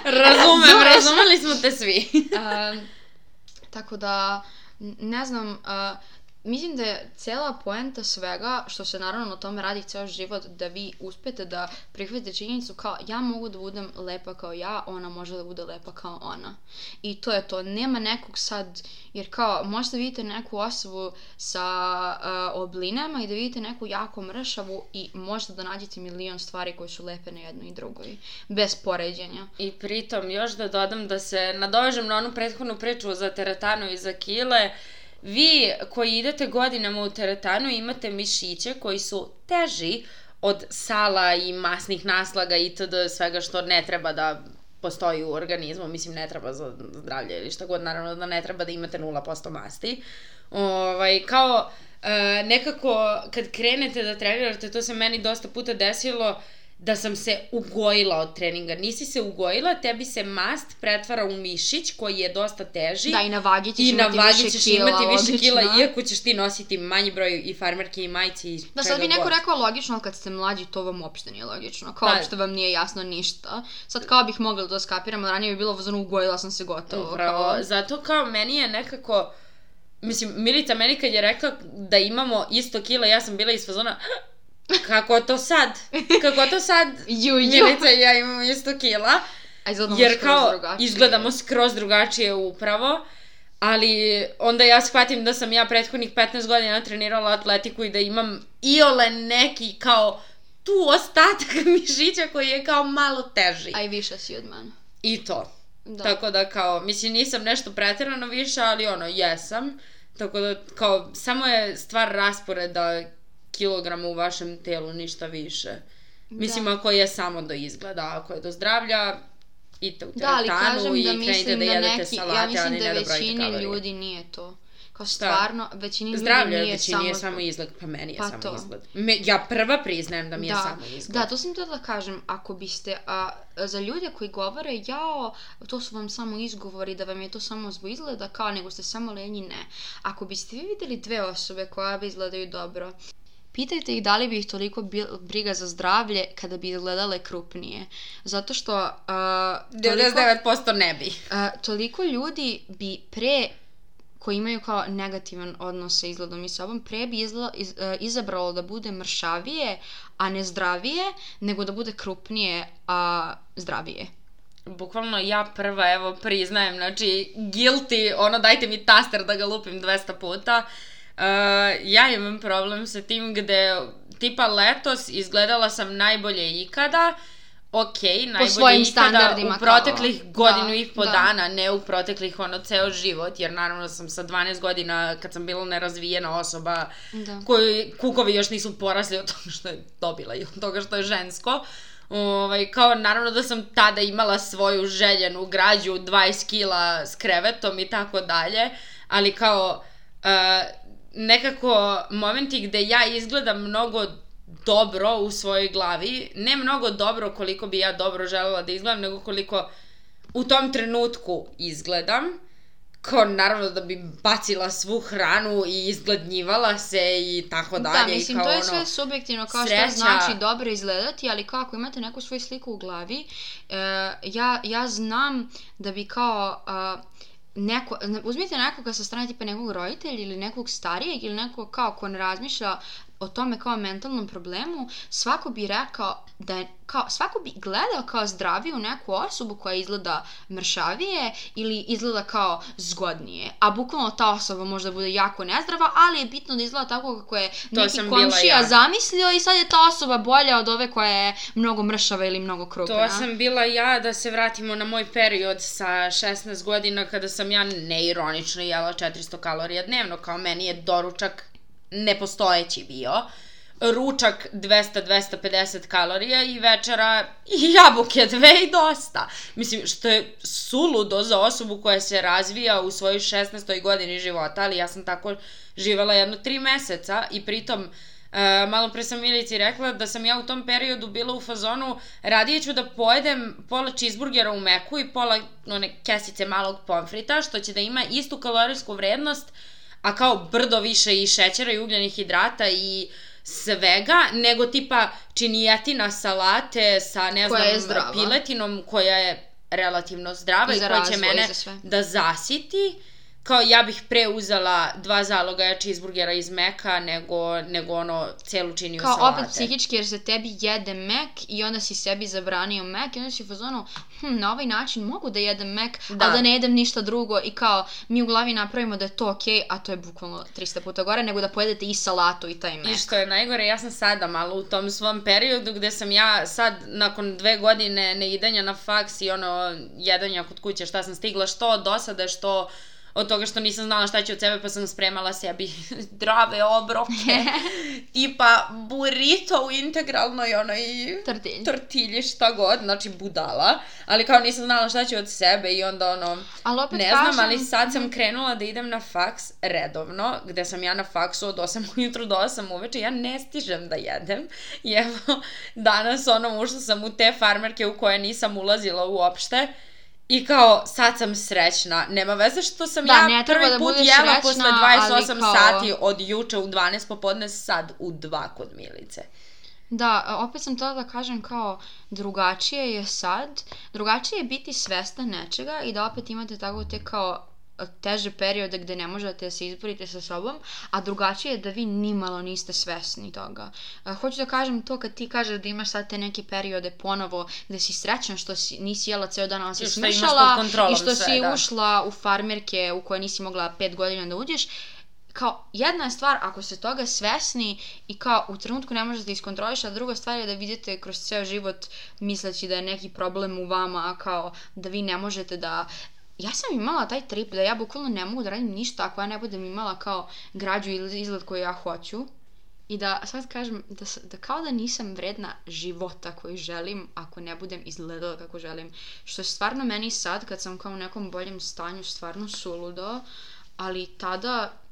Razumem, Razumeš? razumeli smo te svi. Um, tako da, ne znam, uh, mislim da je cela poenta svega, što se naravno na tome radi ceo život, da vi uspete da prihvatite činjenicu kao ja mogu da budem lepa kao ja, ona može da bude lepa kao ona. I to je to. Nema nekog sad, jer kao možete vidite neku osobu sa uh, oblinama i da vidite neku jako mršavu i možete da nađete milion stvari koje su lepe na jednoj i drugoj. Bez poređenja. I pritom još da dodam da se nadovežem na onu prethodnu priču za teretanu i za kile. Vi koji idete godinama u teretanu imate mišiće koji su teži od sala i masnih naslaga itd. svega što ne treba da postoji u organizmu, mislim ne treba za zdravlje ili šta god, naravno da ne treba da imate 0% masti. Ovaj, kao e, nekako kad krenete da trenirate, to se meni dosta puta desilo, da sam se ugojila od treninga. Nisi se ugojila, tebi se mast pretvara u mišić koji je dosta teži. Da, i na vagi ćeš I na imati vagi više ćeš kila, imati više logično. kila, iako ćeš ti nositi manji broj i farmerke i majici i Da, sad bi neko god. rekao logično, ali kad ste mlađi, to vam uopšte nije logično. Kao Da. uopšte vam nije jasno ništa. Sad kao bih mogla da to skapiram, ali ranije bi bilo uzano ugojila sam se gotovo. Upravo, Kao, zato kao meni je nekako, mislim, Milica meni kad je rekla da imamo isto kila, ja sam bila iz fazona, kako to sad? Kako to sad? ju, ju. Milica i ja imamo isto kila. A izgledamo Jer kao drugačije. izgledamo skroz drugačije upravo, ali onda ja shvatim da sam ja prethodnih 15 godina trenirala atletiku i da imam iole neki kao tu ostatak mišića koji je kao malo teži. A i više si od mene. I to. Da. Tako da kao, mislim nisam nešto preterano više, ali ono, jesam. Tako da kao, samo je stvar rasporeda kilograma u vašem telu, ništa više. Mislim, ako je samo do izgleda, ako je do zdravlja, idite u Da, ali teretanu kažem i da krenite da da, jedete neki, salate, ja mislim ne da da brojite većini ljudi nije to. Kao stvarno, većini ljudi Zdravlje nije većini samo... je samo izgled, pa meni je Pa samo to. izgled. Me, ja prva priznajem da mi je da, samo izgled. Da, to sam htjela da kažem, ako biste, a, za ljude koji govore, jao, to su vam samo izgovori, da vam je to samo zbog izgleda, kao nego ste samo lenji, ne. Ako biste vi vidjeli dve osobe koja bi izgledaju dobro, Pitajte ih da li bi ih toliko briga za zdravlje kada bi izgledale krupnije. Zato što uh, toliko, 99% ne bi. uh, toliko ljudi bi pre koji imaju kao negativan odnos sa izgledom i sobom, pre bi izla, iz, uh, izabralo da bude mršavije, a ne zdravije, nego da bude krupnije, a zdravije. Bukvalno ja prva, evo, priznajem, znači, guilty, ono, dajte mi taster da ga lupim 200 puta. Uh, ja imam problem sa tim gde, tipa, letos izgledala sam najbolje ikada, ok, najbolje svojim ikada standardima u proteklih kao- godinu da, i po da. dana, ne u proteklih ono ceo život, jer naravno sam sa 12 godina, kad sam bila nerazvijena osoba, Da. koji kukovi još nisu porasli od toga što je dobila i od toga što je žensko, Ovaj, kao naravno da sam tada imala svoju željenu građu 20 kila s krevetom i tako dalje, ali kao uh, nekako momenti gde ja izgledam mnogo dobro u svojoj glavi, ne mnogo dobro koliko bi ja dobro želela da izgledam, nego koliko u tom trenutku izgledam, kao naravno da bi bacila svu hranu i izgladnjivala se i tako dalje. Da, i mislim, kao to je ono, sve subjektivno, kao sreća- što znači dobro izgledati, ali kao ako imate neku svoju sliku u glavi, e, ja, ja znam da bi kao... a, neko, ne- uzmite nekoga sa strane tipa nekog roditelja ili nekog starijeg ili nekog kao ko ne razmišlja o tome kao mentalnom problemu, svako bi rekao da je, kao, svako bi gledao kao zdraviju neku osobu koja izgleda mršavije ili izgleda kao zgodnije. A bukvalno ta osoba možda bude jako nezdrava, ali je bitno da izgleda tako kako je neki sam bila komšija ja. zamislio i sad je ta osoba bolja od ove koja je mnogo mršava ili mnogo krupna. To sam bila ja, da se vratimo na moj period sa 16 godina kada sam ja neironično jela 400 kalorija dnevno, kao meni je doručak nepostojeći bio. Ručak 200-250 kalorija i večera jabuke dve i dosta. Mislim, što je suludo za osobu koja se razvija u svojoj 16. godini života, ali ja sam tako živela jedno tri meseca i pritom E, malo pre sam Milici rekla da sam ja u tom periodu bila u fazonu radije ću da pojedem pola cheeseburgera u meku i pola one kesice malog pomfrita, što će da ima istu kalorijsku vrednost, a kao brdo više i šećera i ugljenih hidrata i svega, nego tipa činijetina salate sa, ne Koja znam, piletinom koja je relativno zdrava I i, koja će mene da zasiti kao ja bih pre uzela dva zalogaja cheeseburgera iz meka nego, nego ono celu činiju Kao salate. opet psihički jer se tebi jede mek i onda si sebi zabranio mek i onda si u fazonu, hm, na ovaj način mogu da jedem mek, da. Ali da ne jedem ništa drugo i kao mi u glavi napravimo da je to okej, a to je bukvalno 300 puta gore, nego da pojedete i salatu i taj mek. I što je najgore, ja sam sada malo u tom svom periodu gde sam ja sad nakon dve godine neidanja na faks i ono jedanja kod kuće šta sam stigla, što od dosade, što od toga što nisam znala šta ću od sebe pa sam spremala sebi zdrave obroke, tipa burrito u integralnoj onoj Tortilji. tortilji, šta god, znači budala, ali kao nisam znala šta ću od sebe i onda ono, Ali opet ne kažem, znam, ali sad sam krenula da idem na faks redovno, gde sam ja na faksu od 8 ujutru do 8 uveče, ja ne stižem da jedem. I evo, danas ono, ušla sam u te farmerke u koje nisam ulazila uopšte. I kao, sad sam srećna. Nema veze što sam Da, ja prvi da put jela srećna, posle ali 28 kao- sati od juče u 12 popodne, sad u 2 kod Milice. Da, opet sam htjela da kažem kao drugačije je sad, drugačije je biti svestan nečega i da opet imate tako te kao teže periode gde ne možete da se izborite sa sobom, a drugačije je da vi nimalo niste svesni toga. A, hoću da kažem to kad ti kažeš da imaš sad te neke periode ponovo gde si srećan što si, nisi jela ceo dan, ali si smršala i što sve, si da. ušla u farmerke u koje nisi mogla pet godina da uđeš, kao jedna je stvar ako ste toga svesni i kao u trenutku ne možete da iskontroliš, a druga stvar je da vidite kroz ceo život misleći da je neki problem u vama, a kao da vi ne možete da Ja sam imala taj trip da ja bukvalno ne mogu da radim ništa ako ja ne budem imala kao građu ili izgled koji ja hoću. I da sad kažem da, da kao da nisam vredna života koji želim ako ne budem izgledala kako želim. Što je stvarno meni sad kad sam kao u nekom boljem stanju stvarno suludo. Ali tada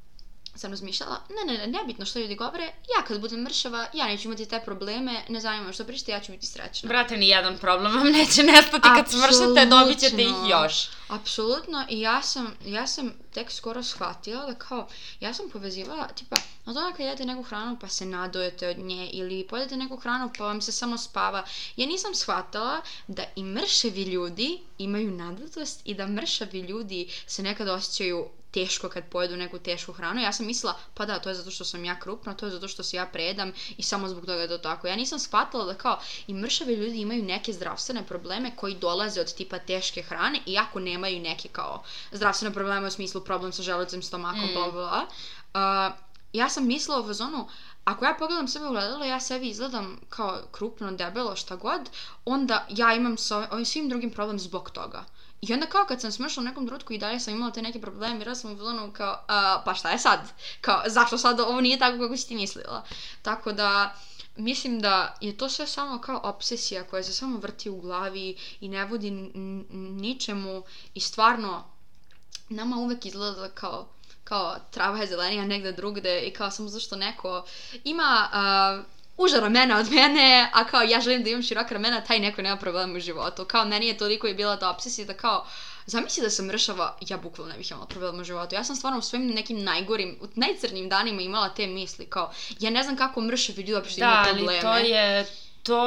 sam razmišljala, ne, ne, ne, nebitno što ljudi govore, ja kad budem mršava, ja neću imati te probleme, ne zanima što pričate, ja ću biti srećna. Brate, ni jedan problem vam neće nestati kad smršate, dobit ćete ih još. Apsolutno i ja sam, ja sam tek skoro shvatila da kao, ja sam povezivala, tipa, od onda kad jedete neku hranu pa se nadojete od nje ili pojedete neku hranu pa vam se samo spava, ja nisam shvatala da i mršavi ljudi imaju nadatost i da mršavi ljudi se nekad osjećaju teško kad pojedu neku tešku hranu. Ja sam mislila, pa da, to je zato što sam ja krupna, to je zato što se ja predam i samo zbog toga je to tako. Ja nisam shvatila da kao i mršavi ljudi imaju neke zdravstvene probleme koji dolaze od tipa teške hrane, iako nemaju neke kao zdravstvene probleme u smislu problem sa želucem, stomakom, Mm. bla bla bla. Uh, ja sam mislila u fazonu, ako ja pogledam sebe u gledalo, ja sebi izgledam kao krupno, debelo, šta god, onda ja imam sa ovim svim drugim problem zbog toga. I onda kao kad sam smršla u nekom trenutku i dalje sam imala te neke probleme, jer sam u fazonu kao, a, pa šta je sad? Kao, zašto sad ovo nije tako kako si ti mislila? Tako da, mislim da je to sve samo kao obsesija koja se samo vrti u glavi i ne vodi ničemu i stvarno nama uvek izgleda kao kao trava je zelenija negde drugde i kao samo zašto neko ima uh, uža ramena od mene, a kao ja želim da imam široka ramena, taj neko nema problema u životu. Kao meni je toliko je bila ta obsesija da kao Zamisli da sam mršava, ja bukvalno ne bih imala problema u životu. Ja sam stvarno u svojim nekim najgorim, u najcrnijim danima imala te misli, kao, ja ne znam kako mršavi ljudi uopšte Da, imaju ali probleme. to je, to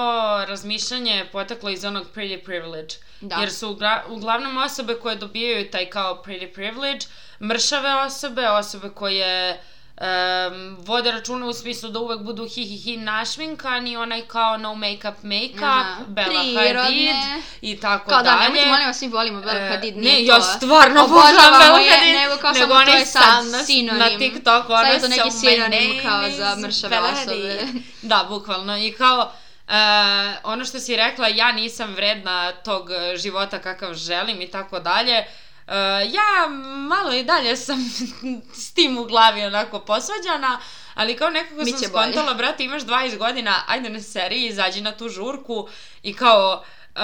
razmišljanje je poteklo iz onog pretty privilege. Da. Jer su ugra- uglavnom osobe koje dobijaju taj kao pretty privilege, mršave osobe, osobe koje um, vode računa u smislu da uvek budu hi hi hi našminkani, onaj kao no make-up make-up, Aha, Bella prirodne. Hadid i tako Kao da, dalje. nemojte molim vas, svi volimo Bella E, Hadid, ne, nije ja to. stvarno Obožavamo obožavam Bella je, Hadid, nego kao nego samo to je sad sinonim. na TikToku, Sad ono je to neki sinonim kao za mršave osobe. Da, bukvalno. I kao, e, ono što si rekla, ja nisam vredna tog života kakav želim i tako dalje. E, ja malo i dalje sam s tim u glavi onako posvađana, ali kao nekako sam bolje. skontala, brate, imaš 20 godina, ajde na seriji, izađi na tu žurku i kao, Uh,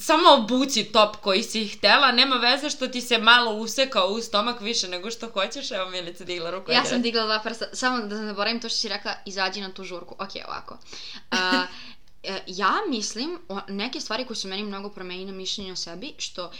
samo obuci top koji si htela, nema veze što ti se malo usekao u stomak više nego što hoćeš, evo Milica digla ruku. Ja sam digla dva prsta, samo da ne zaboravim to što si rekla, izađi na tu žurku. Ok, ovako. Uh, ja mislim, o, neke stvari koje su meni mnogo promenile mišljenje o sebi, što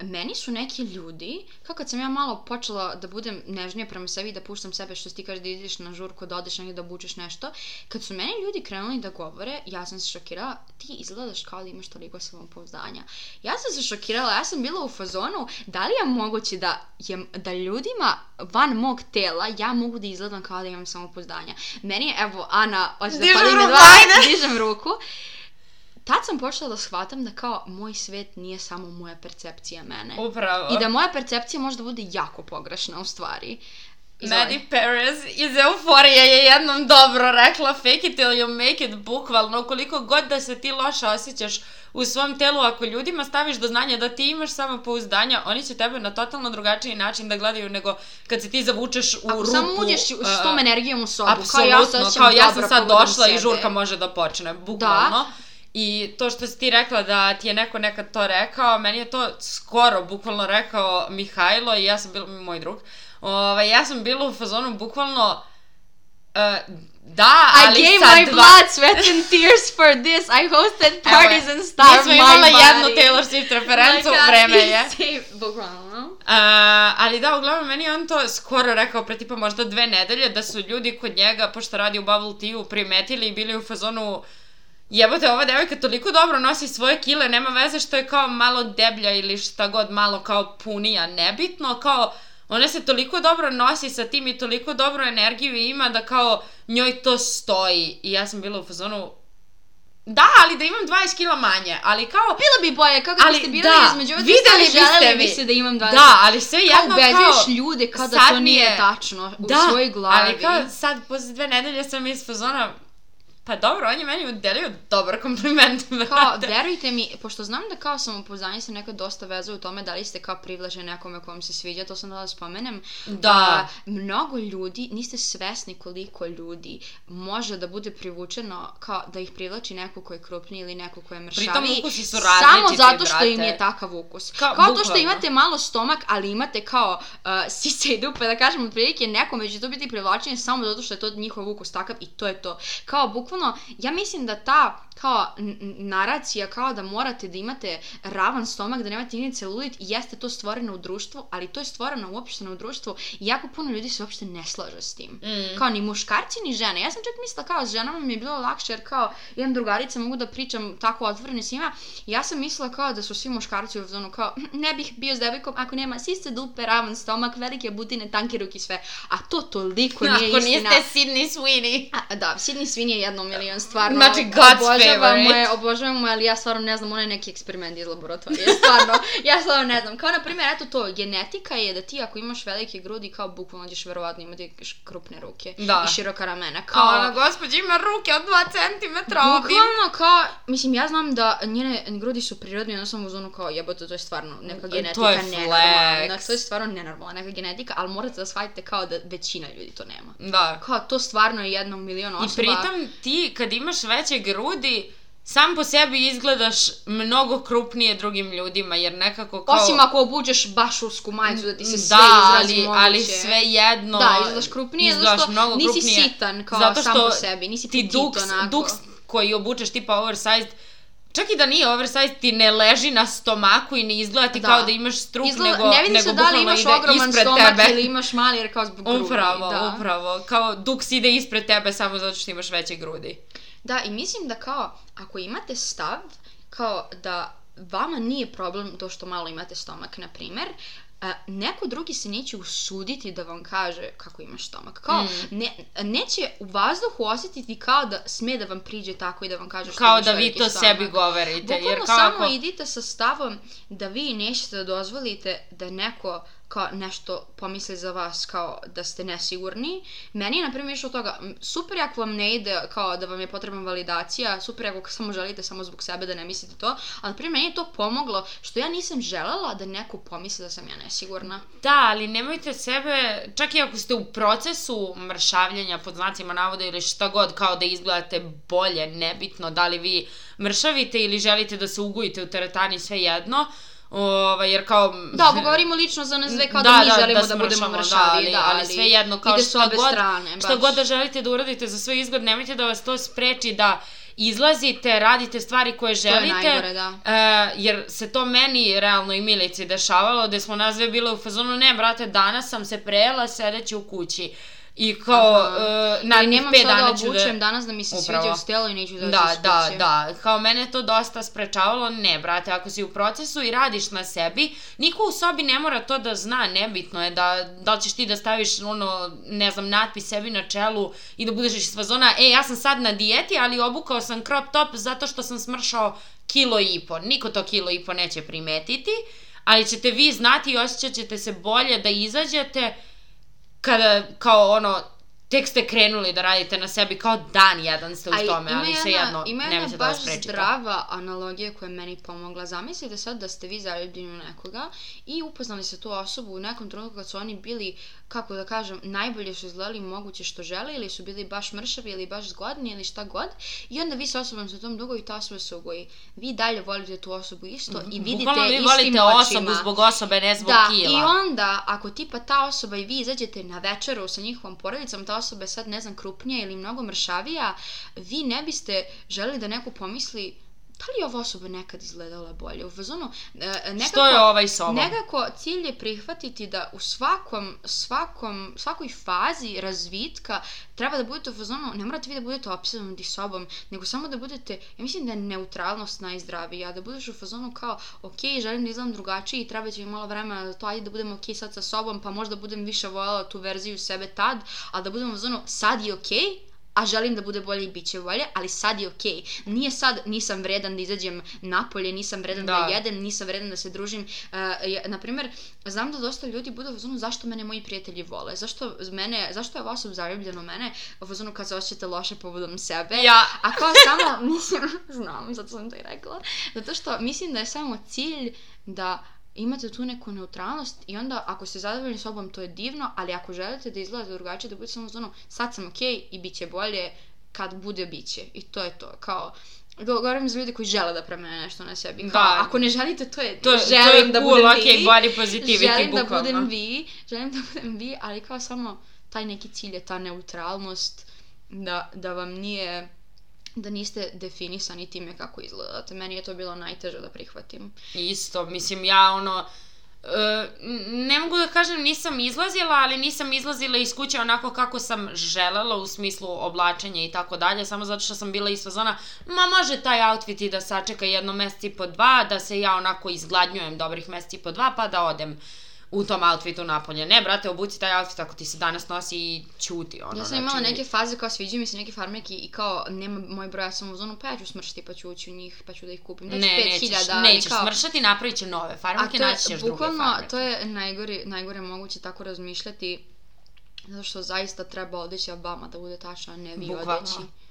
meni su neki ljudi, kao kad sam ja malo počela da budem nežnija prema sebi i da puštam sebe što ti kažeš da ideš na žurku, da odeš negdje da obučeš nešto, kad su meni ljudi krenuli da govore, ja sam se šokirala, ti izgledaš kao da imaš toliko samopouzdanja. Ja sam se šokirala, ja sam bila u fazonu, da li je moguće da, je, da ljudima van mog tela ja mogu da izgledam kao da imam samopouzdanja. Meni je, evo, Ana, hoće da Dižem pali me ruku, dva, dižem ruku. Tad sam počela da shvatam da kao moj svet nije samo moja percepcija mene. Upravo. I da moja percepcija može da bude jako pogrešna u stvari. Izvoli. Maddie Perez iz Euforije je jednom dobro rekla fake it till you make it, bukvalno, koliko god da se ti loše osjećaš u svom telu, ako ljudima staviš do znanja da ti imaš samopouzdanja, oni će tebe na totalno drugačiji način da gledaju nego kad se ti zavučeš u Ako rupu. samo uđeš s tom energijom u sobu, kao ja kao ja sam sad došla i sebe. žurka može da počne, bukvalno. I to što si ti rekla da ti je neko nekad to rekao, meni je to skoro bukvalno rekao Mihajlo i ja sam bila, moj drug, ovaj, ja sam bila u fazonu bukvalno, uh, da, I ali gave sa my dva... blood, sweat and tears for this. I hosted parties and Mi starved smo imala jednu Taylor Swift referencu, Like, vreme je. Bukvalno. Uh, ali da, uglavnom, meni je on to skoro rekao pre tipa možda dve nedelje, da su ljudi kod njega, pošto radi u Bubble Tea-u, primetili i bili u fazonu jebote, ova devojka toliko dobro nosi svoje kile, nema veze što je kao malo deblja ili šta god, malo kao punija, nebitno, kao ona se toliko dobro nosi sa tim i toliko dobru energiju ima da kao njoj to stoji. I ja sam bila u fazonu, da, ali da imam 20 kila manje, ali kao Bilo bi bolje, kako Ali biste bili da, između ove videli stvari, biste želeli vi. biste da imam 20. Da, ali sve kao jedno ubeđuješ kao... ljude kao da to nije je- tačno u da, svojoj glavi. ali kao sad, posle dve nedelje sam iz fazona, pa dobro, on je meni udelio dobar kompliment, Kao, brate. verujte mi, pošto znam da kao samopouzdanje se nekad dosta vezuje u tome da li ste kao privlačeni nekome ko vam se sviđa, to sam da spomenem. Da. A, mnogo ljudi, niste svesni koliko ljudi može da bude privučeno kao da ih privlači neko ko je krupniji ili neko ko je mršaviji. Pritom ukusi su Samo različiti, zato što im brate. je takav ukus. Kao, Kao, to što imate malo stomak, ali imate kao uh, sise i dupe, da kažem, otprilike nekome će to biti privlačenje samo zato što je to njihov ukus takav i to je to. Kao, bukvalno, ja mislim da ta kao naracija kao da morate da imate ravan stomak, da nemate ni celulit, jeste to stvoreno u društvu, ali to je stvoreno uopšteno u društvu i jako puno ljudi se uopšte ne slaže s tim. Mm. Kao ni muškarci ni žene. Ja sam čak mislila kao s ženama mi je bilo lakše jer kao imam drugarice, mogu da pričam tako otvoreno s njima. Ja sam mislila kao da su svi muškarci u zonu kao "Hm, ne bih bio s devojkom ako nema sise, dupe, ravan stomak, velike butine, tanke ruke i sve. A to toliko nije Ako istina. niste Sydney Sweeney. A, da, Sidney Sweeney je jedno milion, stvarno. Znači, God's obožavam favorite. moje, obožavam moje, ali ja stvarno ne znam, ono je neki eksperiment iz laboratorije, stvarno, ja stvarno ne znam. Kao, na primjer, eto to, genetika je da ti ako imaš velike grudi, kao bukvalno ćeš verovatno imati krupne ruke Da. i široka ramena. Kao ona gospođa ima ruke od 2 cm. Bukvalno kao, mislim, ja znam da njene grudi su prirodne, onda sam u zonu kao jebote, to je stvarno neka genetika To je nenormalna. flex. To je stvarno nenormalna neka genetika, ali morate da shvatite kao da većina ljudi to nema. Da. Kao, to stvarno je jednom milion osoba. I pritom ti kad imaš veće grudi, sam po sebi izgledaš mnogo krupnije drugim ljudima, jer nekako kao... Osim ako obuđeš bašursku majicu da ti se sve da, izrazi ali, moguće. ali sve jedno... Da, izgledaš krupnije, zato izgledaš što mnogo nisi krupnije, sitan kao zato sam što po sebi, nisi ti duks, onako. duks koji obučeš tipa oversized, čak i da nije oversized, ti ne leži na stomaku i ne izgleda ti Da. kao da imaš strup, Izgleda, nego, ne vidi nego se da li imaš ogroman stomak tebe. ili imaš mali jer kao zbog grudi. Upravo, da. upravo. Kao duks ide ispred tebe samo zato što imaš veće grudi. Da, i mislim da kao, ako imate stav, kao da vama nije problem to što malo imate stomak, na primer, a, neko drugi se neće usuditi da vam kaže kako imaš stomak. Kao, Mm. ne, neće u vazduhu osjetiti kao da sme da vam priđe tako i da vam kaže što Kao da vi to stomak. sebi govorite. Bukvalno jer kao samo ako... idite sa stavom da vi nećete da dozvolite da neko kao nešto pomisli za vas kao da ste nesigurni. Meni je na primjer išlo toga, super ako vam ne ide kao da vam je potrebna validacija, super ako samo želite samo zbog sebe da ne mislite to, ali na primjer meni je to pomoglo što ja nisam želela da neko pomisli da sam ja nesigurna. Da, ali nemojte sebe, čak i ako ste u procesu mršavljenja pod znacima navoda ili šta god, kao da izgledate bolje, nebitno da li vi mršavite ili želite da se ugojite u teretani, sve jedno, ovaj, jer kao... Da, ovo govorimo lično za nas dve kao da, Da, mi da, želimo da da, budemo smršamo, mršavi, da, ali- da, ali svejedno, kao ide šta s obe god- strane, Šta baš. god da želite da uradite za svoj izgled, nemojte da vas to spreči da izlazite, radite stvari koje je želite. najgore, da. E, jer se to meni realno i Milici dešavalo, gde smo nas dve bile u fazonu, ne brate, danas sam se prejela sedeći u kući. I kao, Aha. uh, nemam šta da dana ću obučem da... danas da mi se Upravo. sviđa u stelu i neću da Da, da, da. Kao mene to dosta sprečavalo, ne, brate, ako si u procesu i radiš na sebi, niko u sobi ne mora to da zna, nebitno je da, da li ćeš ti da staviš, ono, ne znam, natpis sebi na čelu i da budeš iz fazona, e, ja sam sad na dijeti, ali obukao sam crop top zato što sam smršao kilo i po. Niko to kilo i po neće primetiti, ali ćete vi znati i osjećat ćete se bolje da izađete kada, kao ono, tek ste krenuli da radite na sebi, kao dan jedan ste u tome, ima ali jedna- svejedno, Ima jedna nemojte da vas baš zdrava analogija koja je meni pomogla. Zamislite sad da ste vi zaljubljeni u nekoga i upoznali se tu osobu u nekom trenutku kad su oni bili, kako da kažem, najbolje su izgledali moguće što žele ili su bili baš mršavi ili baš zgodni ili šta god i onda vi sa osobom sa tom dugo i ta osoba se ugoji. Vi dalje volite tu osobu isto i vidite Bukvalno vi volite očima. osobu zbog osobe, ne zbog Da, kila. i onda, ako tipa ta osoba i vi izađete na večeru sa njihovom porodicom, ta osoba je sad, ne znam, krupnija ili mnogo mršavija, vi ne biste želeli da neko pomisli da li je ova osoba nekad izgledala bolje? U fazonu, e, nekako, Što je ovaj sobom? Nekako cilj je prihvatiti da u svakom, svakom, svakoj fazi razvitka treba da budete u fazonu, ne morate vi da budete opsednuti sobom, nego samo da budete, ja mislim da je neutralnost najzdravija, da budeš u fazonu kao, ok, želim da izgledam drugačije i treba će mi malo vremena za to, ajde da budem ok sad sa sobom, pa možda budem više voljela tu verziju sebe tad, ali da budem u fazonu, sad je ok, a želim da bude bolje i bit će bolje, ali sad je okej. Nije sad, nisam vredan da izađem napolje, nisam vredan da, Da. jedem, nisam vredan da se družim. Uh, ja, naprimjer, znam da dosta ljudi bude u fazonu zašto mene moji prijatelji vole, zašto mene, zašto je zaljubljena u mene, u fazonu kad se osjećate loše povodom sebe. Ja. A kao samo, mislim, znam, zato sam to i rekla, zato što mislim da je samo cilj da imate tu neku neutralnost i onda ako ste zadovoljni sobom to je divno, ali ako želite da izgledate drugačije, da budete samo ono, sad sam okej i bit će bolje, kad bude biće. I to je to, kao, go- govorim za ljude koji žele da promene nešto na sebi. Kao, Da. ako ne želite, to je, To, želim to je da cool, budem ok, vi. body positivity, želim da bukvalno. budem vi, želim da budem vi, ali kao samo taj neki cilj je ta neutralnost, da, da vam nije da niste definisani time kako izgledate. Meni je to bilo najteže da prihvatim. Isto, mislim, ja ono... e, ne mogu da kažem nisam izlazila, ali nisam izlazila iz kuće onako kako sam želela u smislu oblačenja i tako dalje, samo zato što sam bila iz fazona, ma može taj outfit i da sačeka jedno mesec i po dva, da se ja onako izgladnjujem dobrih mesec i po dva, pa da odem u tom outfitu napolje. Ne, brate, obuci taj outfit ako ti se danas nosi i ćuti, ono. Ja sam imala neke faze kao sviđaju mi se neke farmerke i kao nema moj broj, ja sam u zonu pa ja ću smršati pa ću ući u njih pa ću da ih kupim. Ne, Daću nećeš, 5000, ali nećeš kao, smršati, napravit će nove farmerke, to naći ćeš je, druge bukvalno, farmerke. to je najgore, najgore moguće tako razmišljati, zato što zaista treba odeća vama da bude tačno, a ne vi Bukvalno. odeći.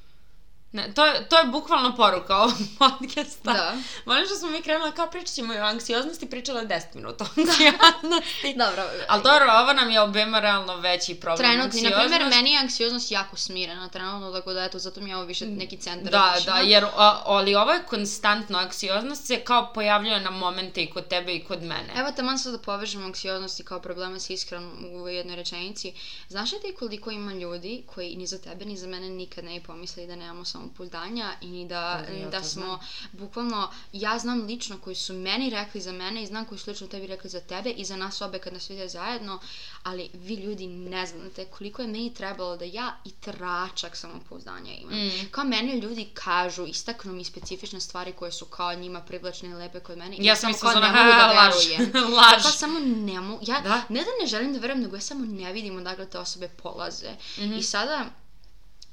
Ne, to, je, to je bukvalno poruka ovog podcasta. Da. Volim što smo mi krenula kao pričat ćemo i o anksioznosti, pričala je 10 minuta o anksioznosti. Dobro, Ali dobro, ovo nam je obema realno veći problem. Trenutni, na primjer, meni je anksioznost jako smirena trenutno, tako da eto, zato mi je ovo više neki centar. Da, da, jer, a, ali ovo je konstantno, anksioznost se kao pojavljuje na momente i kod tebe i kod mene. Evo taman sad da povežemo anksioznost i kao probleme s ishranom u jednoj rečenici. Znaš li ti koliko ima ljudi koji ni za tebe ni za mene nikad ne bi pomislili da nemamo samopouzdanja i da, ja da to smo znam. bukvalno, ja znam lično koji su meni rekli za mene i znam koji su lično tebi rekli za tebe i za nas obe kad nas vide zajedno, ali vi ljudi ne znate koliko je meni trebalo da ja i tračak samopouzdanja imam. Mm. Kao meni ljudi kažu, istaknu mi specifične stvari koje su kao njima privlačne i lepe kod mene i Ja sam mislila kao ne mogu da laž, verujem. laž. Pa samo ne mogu, ja Da. ne da ne želim da verujem, nego ja samo ne vidim odakle te osobe polaze. Mhm. I sada,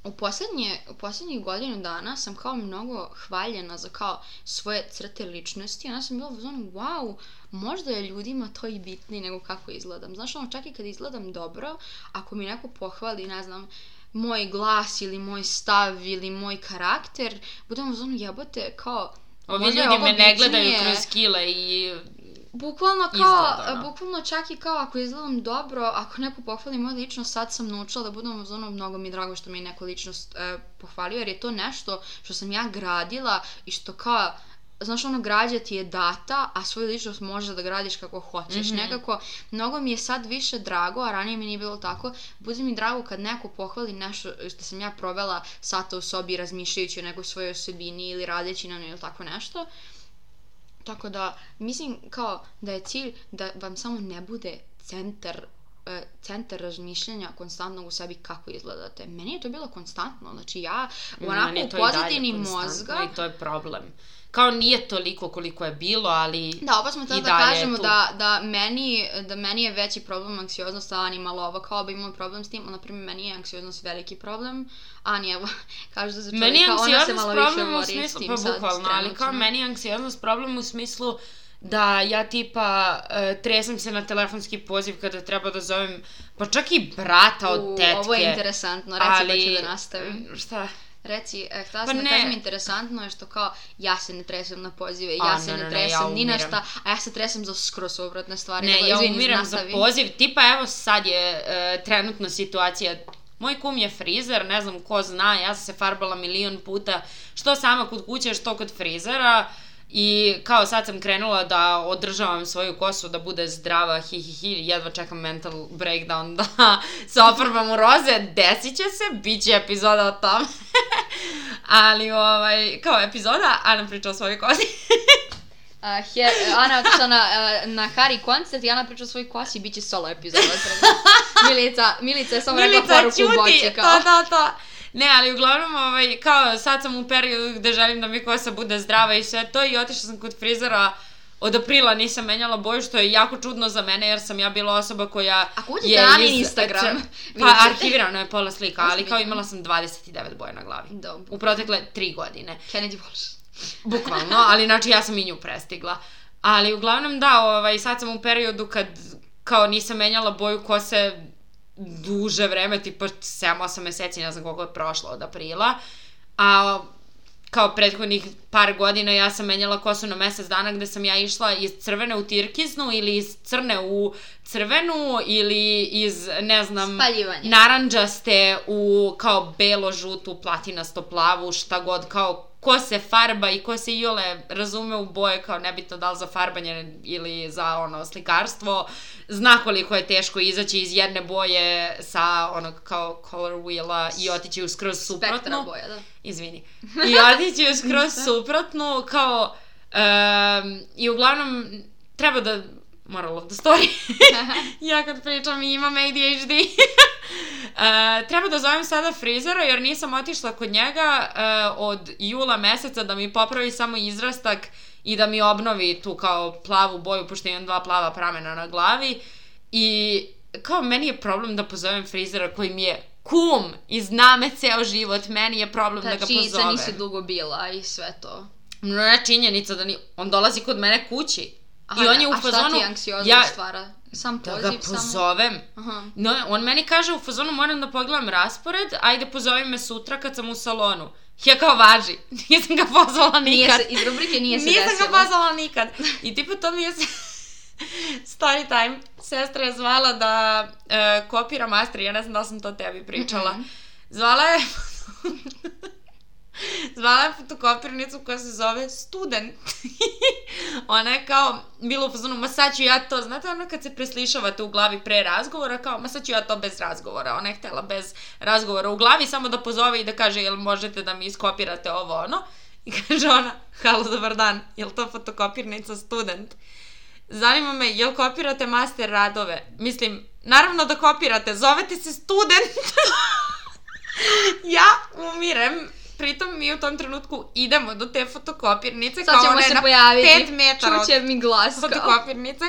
u poslednje, u poslednjih godinu dana sam kao mnogo hvaljena za kao svoje crte ličnosti, onda sam bila u zonu, wow, možda je ljudima to i bitnije nego kako izgledam. Znaš, ono, čak i kad izgledam dobro, ako mi neko pohvali, ne znam, moj glas ili moj stav ili moj karakter, budem u zonu jebote, kao, Ovi ljudi me ne gledaju kroz kile i... Bukvalno kao, Izgled, ono. bukvalno čak i kao ako izgledam dobro, ako neko pohvali moju ličnost, sad sam naučila da budem zonu, mnogo mi drago što mi je neko ličnost e, pohvalio, jer je to nešto što sam ja gradila i što kao, znaš ono, građa ti je data, a svoju ličnost možeš da gradiš kako hoćeš. Mhm. Nekako, mnogo mi je sad više drago, a ranije mi nije bilo tako, bude mi drago kad neko pohvali nešto što sam ja provela sata u sobi razmišljajući o nekoj svojoj osobini ili radeći na njoj ili tako nešto. Tako da, mislim kao da je cilj da vam samo ne bude centar centar razmišljanja konstantnog u sebi kako izgledate. Meni je to bilo konstantno, znači ja onako u to i dalje pozadini konstantno mozga I to je problem. Kao nije toliko koliko je bilo, ali... Da, ovo smo i da kažemo da, da, meni, da meni je veći problem anksioznost, a Ani malo ovo, kao bi imala problem s tim, na primjer meni je anksioznost veliki problem, Ani evo, kaže da se čovjek, Meni je kao ona se malo više problem u bori s smislu, tim pa sad bukvalno, ali kao meni je anksioznost problem u smislu da ja tipa uh, tresem se na telefonski poziv kada treba da zovem, pa čak i brata od U, tetke. Ovo je interesantno, reci pa ali, ću da nastavim. Šta? Reci, e, htjela Pa sam da ne. kažem interesantno je što kao ja se ne tresem na pozive, A, ja se ne, ne, ne, tresem ja ni na šta, a ja se tresem za skroz suprotne stvari. Ne, tako, ja izvini, umiram za nastavi. poziv, tipa evo sad je uh, trenutna situacija Moj kum je frizer, ne znam ko zna, ja sam se farbala milion puta, što sama kod kuće, što kod frizera. I kao sad sam krenula da održavam svoju kosu da bude zdrava, hi hi hi, jedva čekam mental breakdown da se ofarbam u roze, desit će se, bit će epizoda o tome. Ali ovaj, kao epizoda, Ana priča o svojoj kosi. Uh, he, Ana je otišla na, uh, na Hari koncert i Ana priča o svojoj kosi i bit će solo epizoda. tako. Milica, Milica je samo rekla poruku u boci kao. to, to, to. Ne, ali uglavnom, ovaj, kao sad sam u periodu gde želim da mi kosa bude zdrava i sve to i otišla sam kod frizera od aprila nisam menjala boju, što je jako čudno za mene, jer sam ja bila osoba koja Ako uđete je na Anin iz- Instagram, Pa arhivirano je pola slika, ali kao imala sam 29 boja na glavi. Dobro. U protekle tri godine. Kennedy Walsh. Bukvalno, ali znači ja sam i nju prestigla. Ali uglavnom da, ovaj, sad sam u periodu kad kao nisam menjala boju kose duže vreme, tipa 7-8 meseci, ne znam koliko je prošlo od aprila. A kao prethodnih par godina ja sam menjala kosu na mesec dana gde sam ja išla iz crvene u tirkiznu ili iz crne u crvenu ili iz, ne znam, Spaljivanje. naranđaste u kao belo, žutu, platinasto, plavu, šta god, kao ko se farba i ko se iole razume u boje, kao nebitno da li za farbanje ili za ono slikarstvo, zna koliko je teško izaći iz jedne boje sa onog kao color wheela i otići u skroz suprotno. Spektra boja, da. Izvini. I otići u skroz suprotnu, kao, um, i uglavnom, treba da, moral of the story, ja kad pričam i imam ADHD, Uh, treba da zovem sada frizera jer nisam otišla kod njega uh, od jula meseca da mi popravi samo izrastak i da mi obnovi tu kao plavu boju, pošto imam dva plava pramena na glavi. I kao meni je problem da pozovem frizera koji mi je kum i zna me ceo život, meni je problem da, Da, ga činjenica pozovem. nisi dugo bila i sve to. Ne, činjenica da ni, on dolazi kod mene kući. Aha, I on je u a šta fazonu, ti anksioznost ja stvara? Sam da poziv, ga samo... pozovem. Aha. No, on meni kaže u fazonu moram da pogledam raspored, ajde pozovi me sutra kad sam u salonu. Ja kao važi, nisam ga pozvala nikad. Nije se, iz rubrike nije se Nisam desilo. ga pozvala nikad. I tipa to mi je se... Story time. Sestra je zvala da e, kopira master, ja ne znam da sam to tebi pričala. Mhm. Zvala je... Zvala je fotokopirnicu koja se zove student. Ona je kao bila u fazonu, ma sad ću ja to, znate ono kad se preslišavate u glavi pre razgovora, kao ma sad ću ja to bez razgovora. Ona je htela bez razgovora u glavi, samo da pozove i da kaže, jel možete da mi iskopirate ovo ono. I kaže ona, halo, dobar dan, jel to fotokopirnica student? Zanima me, jel kopirate master radove? Mislim, naravno da kopirate, zovete se student. ja umirem, pritom mi u tom trenutku idemo do te fotokopirnice, Sad kao ona je se na pojaviti. 5 metara Čuće mi glas fotokopirnice.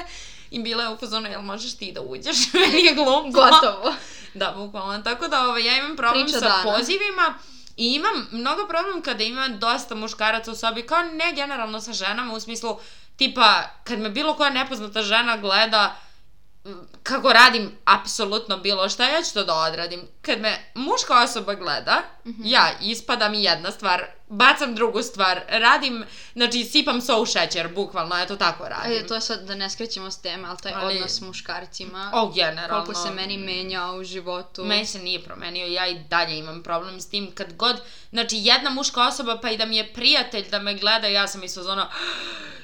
I bila je u fazonu, jel možeš ti da uđeš? Meni je glupo. Gotovo. Da, bukvalno. Tako da ovaj, ja imam problem Priča sa dana. pozivima i imam mnogo problem kada ima dosta muškaraca u sobi, kao ne generalno sa ženama, u smislu, tipa, kad me bilo koja nepoznata žena gleda, kako radim apsolutno bilo šta, ja ću to da odradim. Kad me muška osoba gleda, Mhm. ja ispada mi jedna stvar, bacam drugu stvar, radim, znači sipam so u šećer, bukvalno, eto tako radim. Ajde, to je sad da ne skrećemo s teme, ali taj Ali- odnos s muškarcima, O, generalno. koliko se meni menja u životu. Meni se nije promenio, ja i dalje imam problem s tim kad god, znači jedna muška osoba pa i da mi je prijatelj da me gleda, ja sam iz fazona,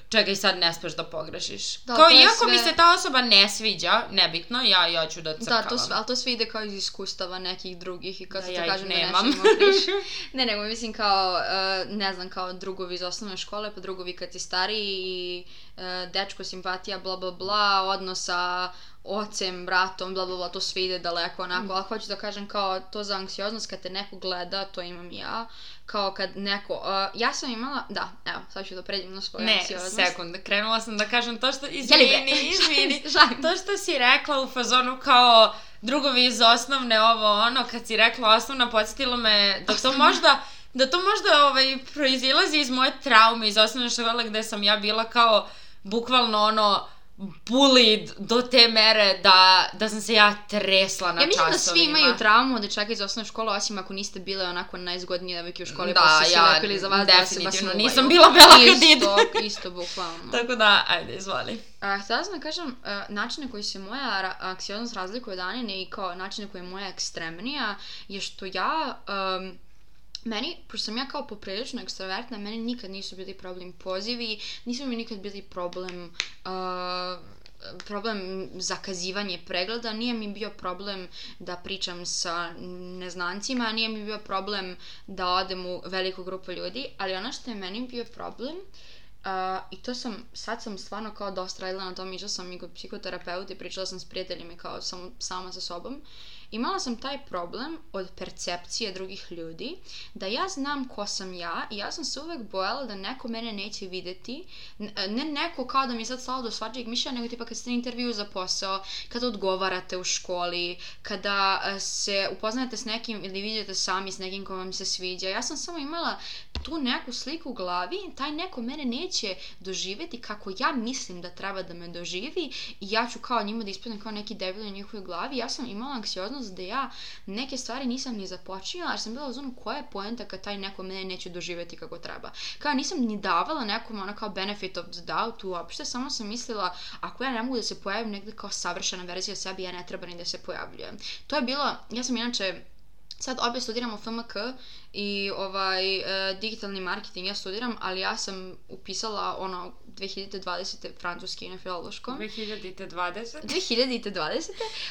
čekaj sad ne smeš da pogrešiš. Da, Kao iako mi sve- se ta osoba ne sviđa, nebitno, ja, ja ću da crkavam. Da, to sve, ali to sve ide kao iz iskustava nekih drugih i kad Da, se ja to ih kažem da nemam. nešto ima Ne, nego mislim kao, e, ne znam, kao drugovi iz osnovne škole, pa drugovi kad si stariji i e, dečko, simpatija, bla bla bla, odnos sa ocem, bratom, bla bla bla, to sve ide daleko onako, Mm. ali hoću da kažem kao to za anksioznost kad te neko gleda, to imam ja, kao kad neko, e, ja sam imala, da, evo, sad ću da pređem na svoju Ne, sekund, krenula sam da kažem to što, izvini, izvini, to što si rekla u fazonu kao drugovi iz osnovne ovo ono, kad si rekla osnovna, podsjetilo me da to možda, da to možda ovaj, proizilazi iz moje traume iz osnovne škole gde sam ja bila kao bukvalno ono bullied do te mere da, da sam se ja tresla na Ja mislim da svi časovima. imaju traumu od dečaka iz osnovne škole, osim ako niste bile onako najzgodnije devojke u školi, Da, pa su se ja lepili za vas da se vas definitivno muvaju. nisam bila Bela Hadid. Isto, isto, bukvalno. Tako da, ajde, izvoli. A, htjela sam da kažem, a, način na koji se moja ra- anksioznost razlikuje od Anine i kao način na koji je moja ekstremnija, je što ja... Um, Meni, pošto sam ja kao poprilično ekstrovertna, meni nikad nisu bili problem pozivi, nisu mi nikad bili problem uh, problem zakazivanje pregleda, nije mi bio problem da pričam sa neznancima, nije mi bio problem da odem u veliku grupu ljudi, ali ono što je meni bio problem Uh, I to sam, sad sam stvarno kao dosta radila na tom, išla sam i kod psihoterapeuta i pričala sam s prijateljima kao sam, sama sa sobom. Imala sam taj problem od percepcije drugih ljudi, da ja znam ko sam ja i ja sam se uvek bojala da neko mene neće videti, ne neko kao da mi je sad stalo do svačijeg mišljenja, nego tipa kad ste na intervju za posao, kada odgovarate u školi, kada e, se upoznajete s nekim ili vidite sami s nekim ko vam se sviđa. Ja sam samo imala tu neku sliku u glavi, taj neko mene neće doživeti kako ja mislim da treba da me doživi i ja ću kao njima da ispadnem kao neki debil u njihovoj glavi. Ja sam imala anksioznost da ja neke stvari nisam ni započinjala, jer sam bila u zonu koja je poenta kad taj neko mene neće doživeti kako treba. Kao nisam ni davala nekom ono kao benefit of the doubt uopšte, samo sam mislila ako ja ne mogu da se pojavim negde kao savršena verzija sebi, ja ne treba ni da se pojavljujem. To je bilo, ja sam inače Sad opet studiram u FMK i ovaj e, digitalni marketing ja studiram, ali ja sam upisala ono 2020. francuski na filološkom. 2020? 2020.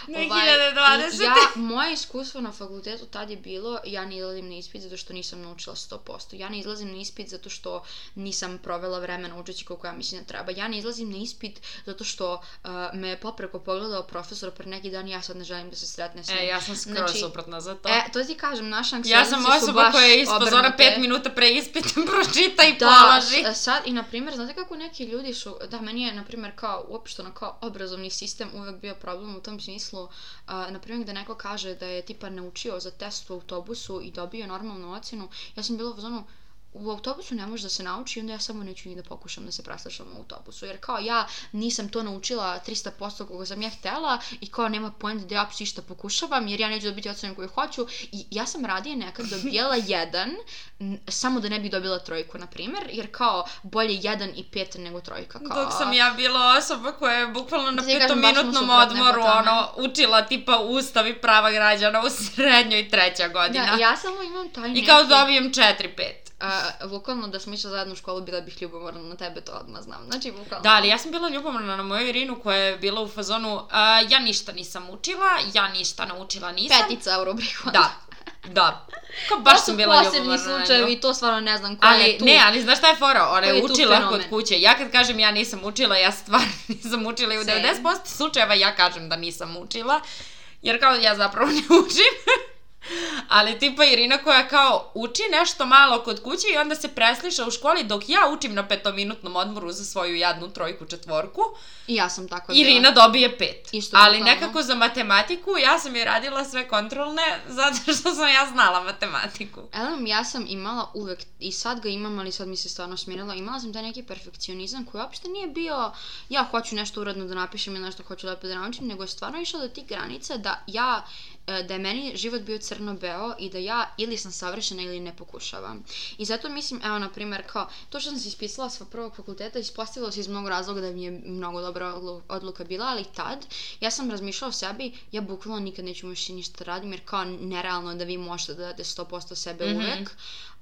2020. i ja, moje iskustvo na fakultetu tad je bilo, ja ne izlazim na ispit zato što nisam naučila 100%. Ja ne izlazim na ispit zato što nisam provela vremena učeći koliko ja mislim da treba. Ja ne izlazim na ispit zato što uh, me je popreko pogledao profesor pre neki dan i ja sad ne želim da se sretne s njim. E, ja sam skroz Znači, suprotna za to. E, to ti kažem, naša ja anksioznosti sam osoba koja je obrnute. 5 minuta pre ispita pročita i Da, položi. s- sad i na primjer, znate kako neki neki ljudi su, da, meni je, na primjer, kao, uopšteno kao obrazovni sistem uvek bio problem u tom smislu, uh, na primjer, gde neko kaže da je tipa naučio za test u autobusu i dobio normalnu ocenu, ja sam bila u zonu, u autobusu ne može da se nauči, onda ja samo neću ni da pokušam da se preslušam u autobusu. Jer kao ja nisam to naučila 300% koga sam ja htela i kao nema point da ja išta pokušavam jer ja neću dobiti ocenu koju hoću. I ja sam radije nekad dobijala jedan samo da ne bih dobila trojku, na primjer, jer kao bolje jedan i pet nego trojka. Kao... Dok sam ja bila osoba koja je bukvalno na Da smo petominutnom odmoru, ono, učila tipa ustav i prava građana u srednjoj treća godina. Da, ja samo imam taj neki... I kao dobijem 4-5. Uh, bukvalno da smo išli zajedno u školu, bila bih ljubomorna na tebe, to odmah znam. Znači, bukvalno. Da, ali ja sam bila ljubomorna na moju Irinu koja je bila u fazonu uh, ja ništa nisam učila, ja ništa naučila nisam. Petica u rubriku. Da, da. Kao baš to sam su bila posebni ljubomorna na nju. slučajevi i to stvarno ne znam koja Ali, je tu. ne, ali znaš šta je fora? Ona je je učila kod kuće. Ja kad kažem ja nisam učila, ja stvarno nisam učila i u Same. 90% slučajeva ja kažem da nisam učila. Jer kao ja zapravo ne učim. Ali tipa Irina koja kao uči nešto malo kod kuće i onda se presliša u školi dok ja učim na petominutnom odmoru za svoju jadnu trojku četvorku. I ja sam tako bila. Irina dobije pet. Isto Ali bukvalno. nekako za matematiku ja sam je radila sve kontrolne zato što sam ja znala matematiku. Elem, ja sam imala uvek, i sad ga imam, ali sad mi se stvarno smirilo, imala sam taj neki perfekcionizam koji uopšte nije bio, ja hoću nešto uredno da napišem ili nešto hoću lepo da naučim, nego je stvarno išlo do tih granica da ja, da je meni život bio crno-beo i da ja ili sam savršena ili ne pokušavam. I zato mislim, evo, na primjer, kao, to što sam se ispisala sa prvog fakulteta, ispostavilo se iz mnogo razloga da mi je mnogo dobra odlu- odluka bila, ali tad, ja sam razmišljala o sebi, ja bukvalno nikad neću moći ništa da radim, jer kao nerealno da vi možete da date 100% sebe Mhm. uvek,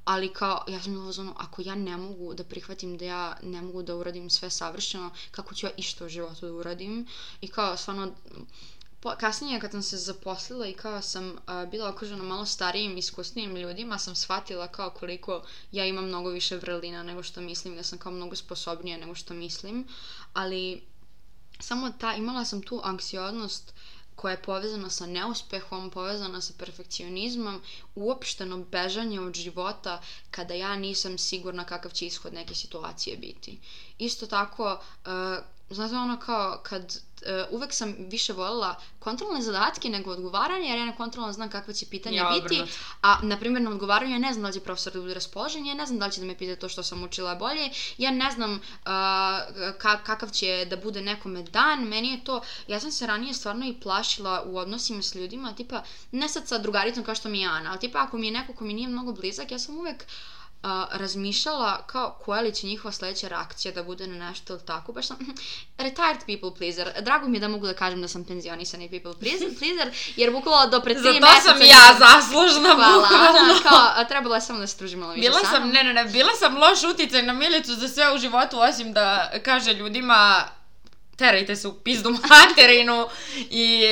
ali kao, ja sam bila u zonu, ako ja ne mogu da prihvatim da ja ne mogu da uradim sve savršeno, kako ću ja išta u životu da uradim? I kao, stvarno, po, kasnije kad sam se zaposlila i kao sam a, bila okružena malo starijim, iskusnijim ljudima, sam shvatila kao koliko ja imam mnogo više vrlina nego što mislim, da sam kao mnogo sposobnija nego što mislim, ali samo ta, imala sam tu anksioznost koja je povezana sa neuspehom, povezana sa perfekcionizmom, uopšteno bežanje od života kada ja nisam sigurna kakav će ishod neke situacije biti. Isto tako, uh, znate ono kao kad uh, uvek sam više voljela kontrolne zadatke nego odgovaranje, jer ja ne kontrolno znam kakva će pitanja Ja, biti, a na primjer na odgovaranju ja ne znam da li će profesor da bude raspoložen, ja ne znam da li će da me pita to što sam učila bolje, ja ne znam uh, ka, kakav će da bude nekome dan, meni je to, ja sam se ranije stvarno i plašila u odnosima s ljudima, tipa, ne sad sa drugaricom kao što mi je Ana, ali tipa ako mi je neko ko mi nije mnogo blizak, ja sam uvek uh, razmišljala kao koja li će njihova sledeća reakcija da bude na nešto ili tako, baš sam retired people pleaser. Drago mi je da mogu da kažem da sam penzionisani people pleaser, jer bukvalno do pre tri Za meseca... to sam ja nisam- zaslužna, Hvala, bukvalno. Ana, kao, trebalo je samo da se družim malo više Bila sa sam, mnom. ne, ne, ne, bila sam loš uticaj na Milicu za sve u životu, osim da kaže ljudima terajte se u pizdu materinu i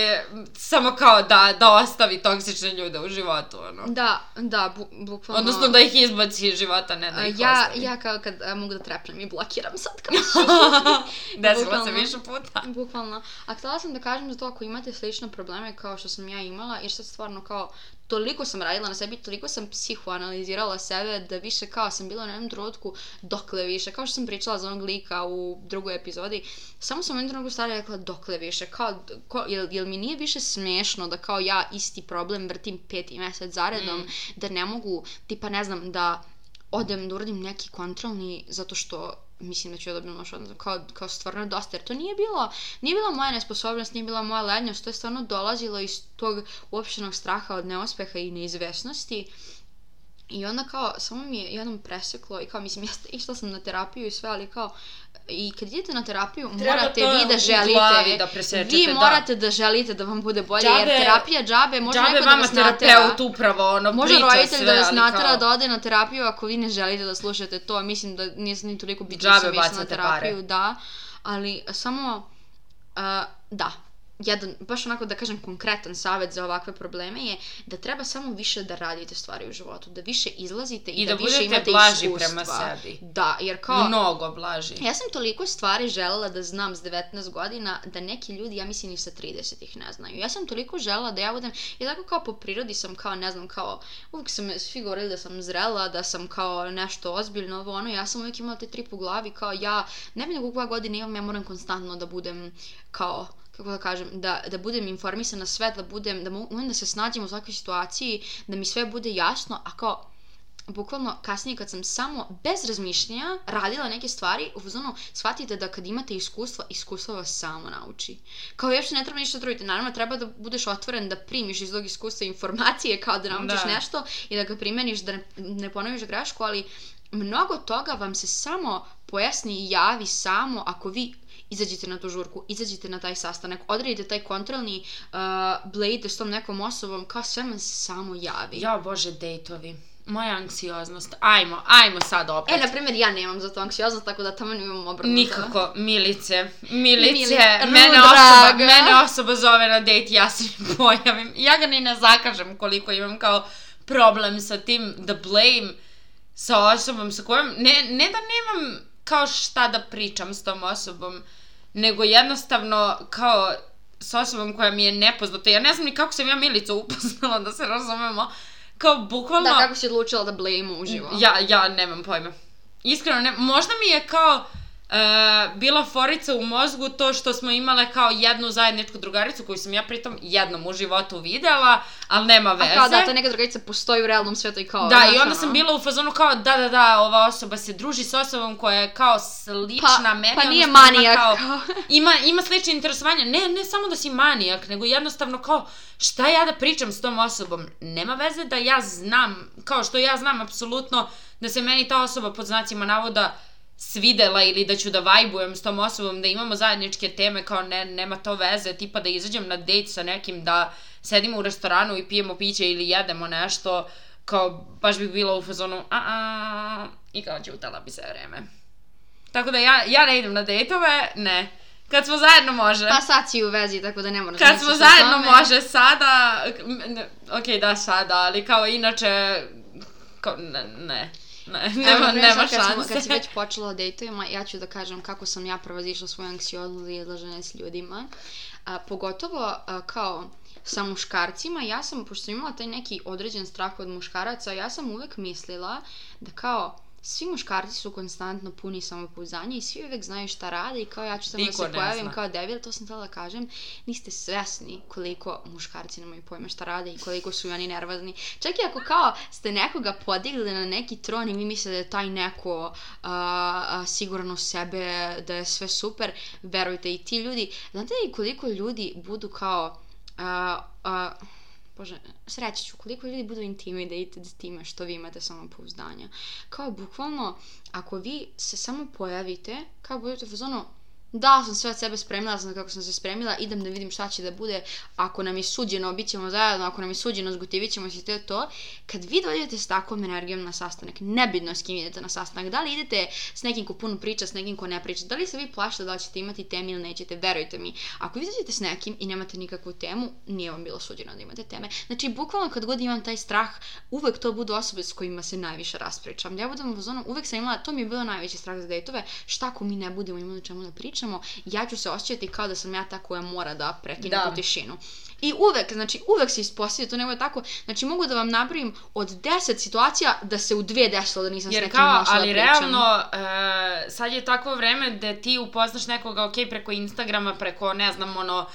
samo kao da, da ostavi toksične ljude u životu, ono. Da, da, bu, bukvalno... Odnosno da ih izbaci iz života, ne da ih ja, ostavi. ja kao kad a, mogu da trepnem i blokiram sad kao Desilo se više puta. Bukvalno. A htjela sam da kažem za to ako imate slične probleme kao što sam ja imala, jer sad stvarno kao toliko sam radila na sebi, toliko sam psihoanalizirala sebe da više kao sam bila u jednom trenutku dokle više, kao što sam pričala za onog lika u drugoj epizodi, samo sam u jednom trenutku stara rekla dokle više, kao, ko, jel, jel mi nije više smešno da kao ja isti problem vrtim peti mesec zaredom, Mm. da ne mogu, tipa ne znam, da odem da uradim neki kontrolni zato što mislim da ću ja dobijem loš kao, kao stvarno dosta, jer to nije bilo, nije bila moja nesposobnost, nije bila moja lednjost, to je stvarno dolazilo iz tog uopštenog straha od neuspeha i neizvesnosti. I onda kao, samo mi je jednom preseklo i kao, mislim, jeste, išla sam na terapiju i sve, ali kao, i kad idete na terapiju, Treba morate vi da želite, da presečete, vi da. morate da. želite da vam bude bolje, jer Džabe- terapija džabe, može Džabe neko da vama vas natera. terapeut upravo, ono, Može priča roditelj sve, da vas natera kao- da ode na terapiju ako vi ne želite da slušate to. Mislim da nije ni toliko bitno Džabe da sam išla na terapiju, pare. da. Ali samo, uh, da. Jedan, baš onako da kažem konkretan savjet za ovakve probleme je da treba samo više da radite stvari u životu, da više izlazite i, I da, da, više imate blaži iskustva. prema sebi. Da, jer kao... Mnogo blaži. Ja sam toliko stvari želela da znam s 19 godina da neki ljudi, ja mislim, i sa 30 ih ne znaju. Ja sam toliko želela da ja budem, ja tako kao po prirodi sam kao, ne znam, kao, uvijek sam svi govorili da sam zrela, da sam kao nešto ozbiljno, ovo ono, ja sam uvijek imala te trip u glavi, kao ja, ne bi nego koja godina imam, ja moram konstantno da budem kao, kako da kažem, da, da budem informisana sve, da budem, da mogu da se snađem u svakoj situaciji, da mi sve bude jasno, a kao, bukvalno kasnije kad sam samo bez razmišljanja radila neke stvari, u fazonu shvatite da kad imate iskustvo, iskustvo vas samo nauči. Kao još ne treba ništa truditi, naravno treba da budeš otvoren da primiš iz tog iskustva informacije kao da naučiš Da. nešto i da ga primeniš, da ne, ne ponoviš grešku, ali mnogo toga vam se samo pojasni i javi samo ako vi izađete na tu žurku, izađete na taj sastanak, odredite taj kontrolni uh, blade s tom nekom osobom, kao sve vam se samo javi. Ja, bože, dejtovi. Moja anksioznost. Ajmo, ajmo sad opet. E, na primjer, ja nemam za to anksioznost, tako da tamo imam obrnuto. Nikako, Milice, Milice, Mili, mene osoba, mene osoba zove na dejt, ja se pojavim. Ja ga ni ne zakažem koliko imam kao problem sa tim da blame sa osobom sa kojom, ne, ne da nemam kao šta da pričam s tom osobom, nego jednostavno kao s osobom koja mi je nepoznata. Ja ne znam ni kako sam ja Milicu upoznala, da se razumemo. Kao, bukvalno... Da, kako si odlučila da blame uživo. Ja, ja nemam pojma. Iskreno, ne, možda mi je kao e, bila forica u mozgu to što smo imale kao jednu zajedničku drugaricu koju sam ja pritom jednom u životu videla, ali nema veze. A kao da, ta neka drugarica postoji u realnom svetu i kao... Da, znaš, i onda ono. sam bila u fazonu kao, da, da, da, ova osoba se druži s osobom koja je kao slična Pa- meni. pa nije ima manijak, Kao, kao. ima, ima slične interesovanja. Ne, ne samo da si manijak, nego jednostavno kao, šta ja da pričam s tom osobom? Nema veze da ja znam, kao što ja znam apsolutno da se meni ta osoba pod znacima navoda svidela ili da ću da vajbujem s tom osobom, da imamo zajedničke teme, kao ne, nema to veze, tipa da izađem na dejt sa nekim, da sedimo u restoranu i pijemo piće ili jedemo nešto, kao baš bih bila u fazonu, a, a, i kao ćutala bi se vreme. Tako da ja, ja ne idem na dejtove, ne. Kad smo zajedno može. Pa sad si u vezi, tako da ne moraš Kad misliš smo zajedno tome. može sada, ok da sada, ali kao inače, kao, ne, ne, ne, Evo, nema, primjer, nema sad kad smo- šanse. Kad si već počela o dejtovima, ja ću da kažem kako sam ja prevazišla svoju anksioznost i izlaženje s ljudima. A, pogotovo a, kao sa muškarcima, ja sam, pošto sam imala taj neki određen strah od muškaraca, ja sam uvek mislila da kao svi muškarci su konstantno puni samopouzdanja i svi uvek znaju šta rade i kao ja ću samo da se pojavim zna. kao debil, to sam htjela da kažem, niste svesni koliko muškarci nemaju pojma šta rade i koliko su oni nervozni. Čak i ako kao ste nekoga podigli na neki tron i vi mislite da je taj neko a, a, siguran u sebe, da je sve super, verujte i ti ljudi, znate li koliko ljudi budu kao a, a, Bože, sreći ću, koliko ljudi budu intimidated time što vi imate samopouzdanja. Kao bukvalno, ako vi se samo pojavite, kao budete u fazonu, da sam sve od sebe spremila, znam kako sam se spremila, idem da vidim šta će da bude, ako nam je suđeno, bit ćemo zajedno, ako nam je suđeno, zgotivit ćemo se to je to. Kad vi dođete s takvom energijom na sastanak, nebitno s kim idete na sastanak, da li idete s nekim ko puno priča, s nekim ko ne priča, da li se vi plašite da li ćete imati temu ili nećete, verujte mi. Ako vi dođete s nekim i nemate nikakvu temu, nije vam bilo suđeno da imate teme. Znači, bukvalno kad god imam taj strah, uvek to budu osobe s kojima se najviše raspričam. Ja budem u fazonu, uvek sam imala, to mi je bilo najveći strah za dejtove, šta ako mi ne budemo imali čemu da pričamo, ja ću se osjećati kao da sam ja ta koja mora da prekine Da. tu tišinu. I uvek, znači uvek se ispostavlja, to nema tako, znači mogu da vam napravim od 10 situacija da se u dve desilo da nisam s Jer nekim kao, našla ali da realno, e, sad je takvo vreme da ti upoznaš nekoga, ok, preko Instagrama, preko, ne znam, ono,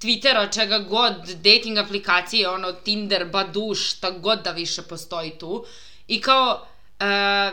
Twittera, čega god, dating aplikacije, ono, Tinder, Badoo, šta god da više postoji tu. I kao, e,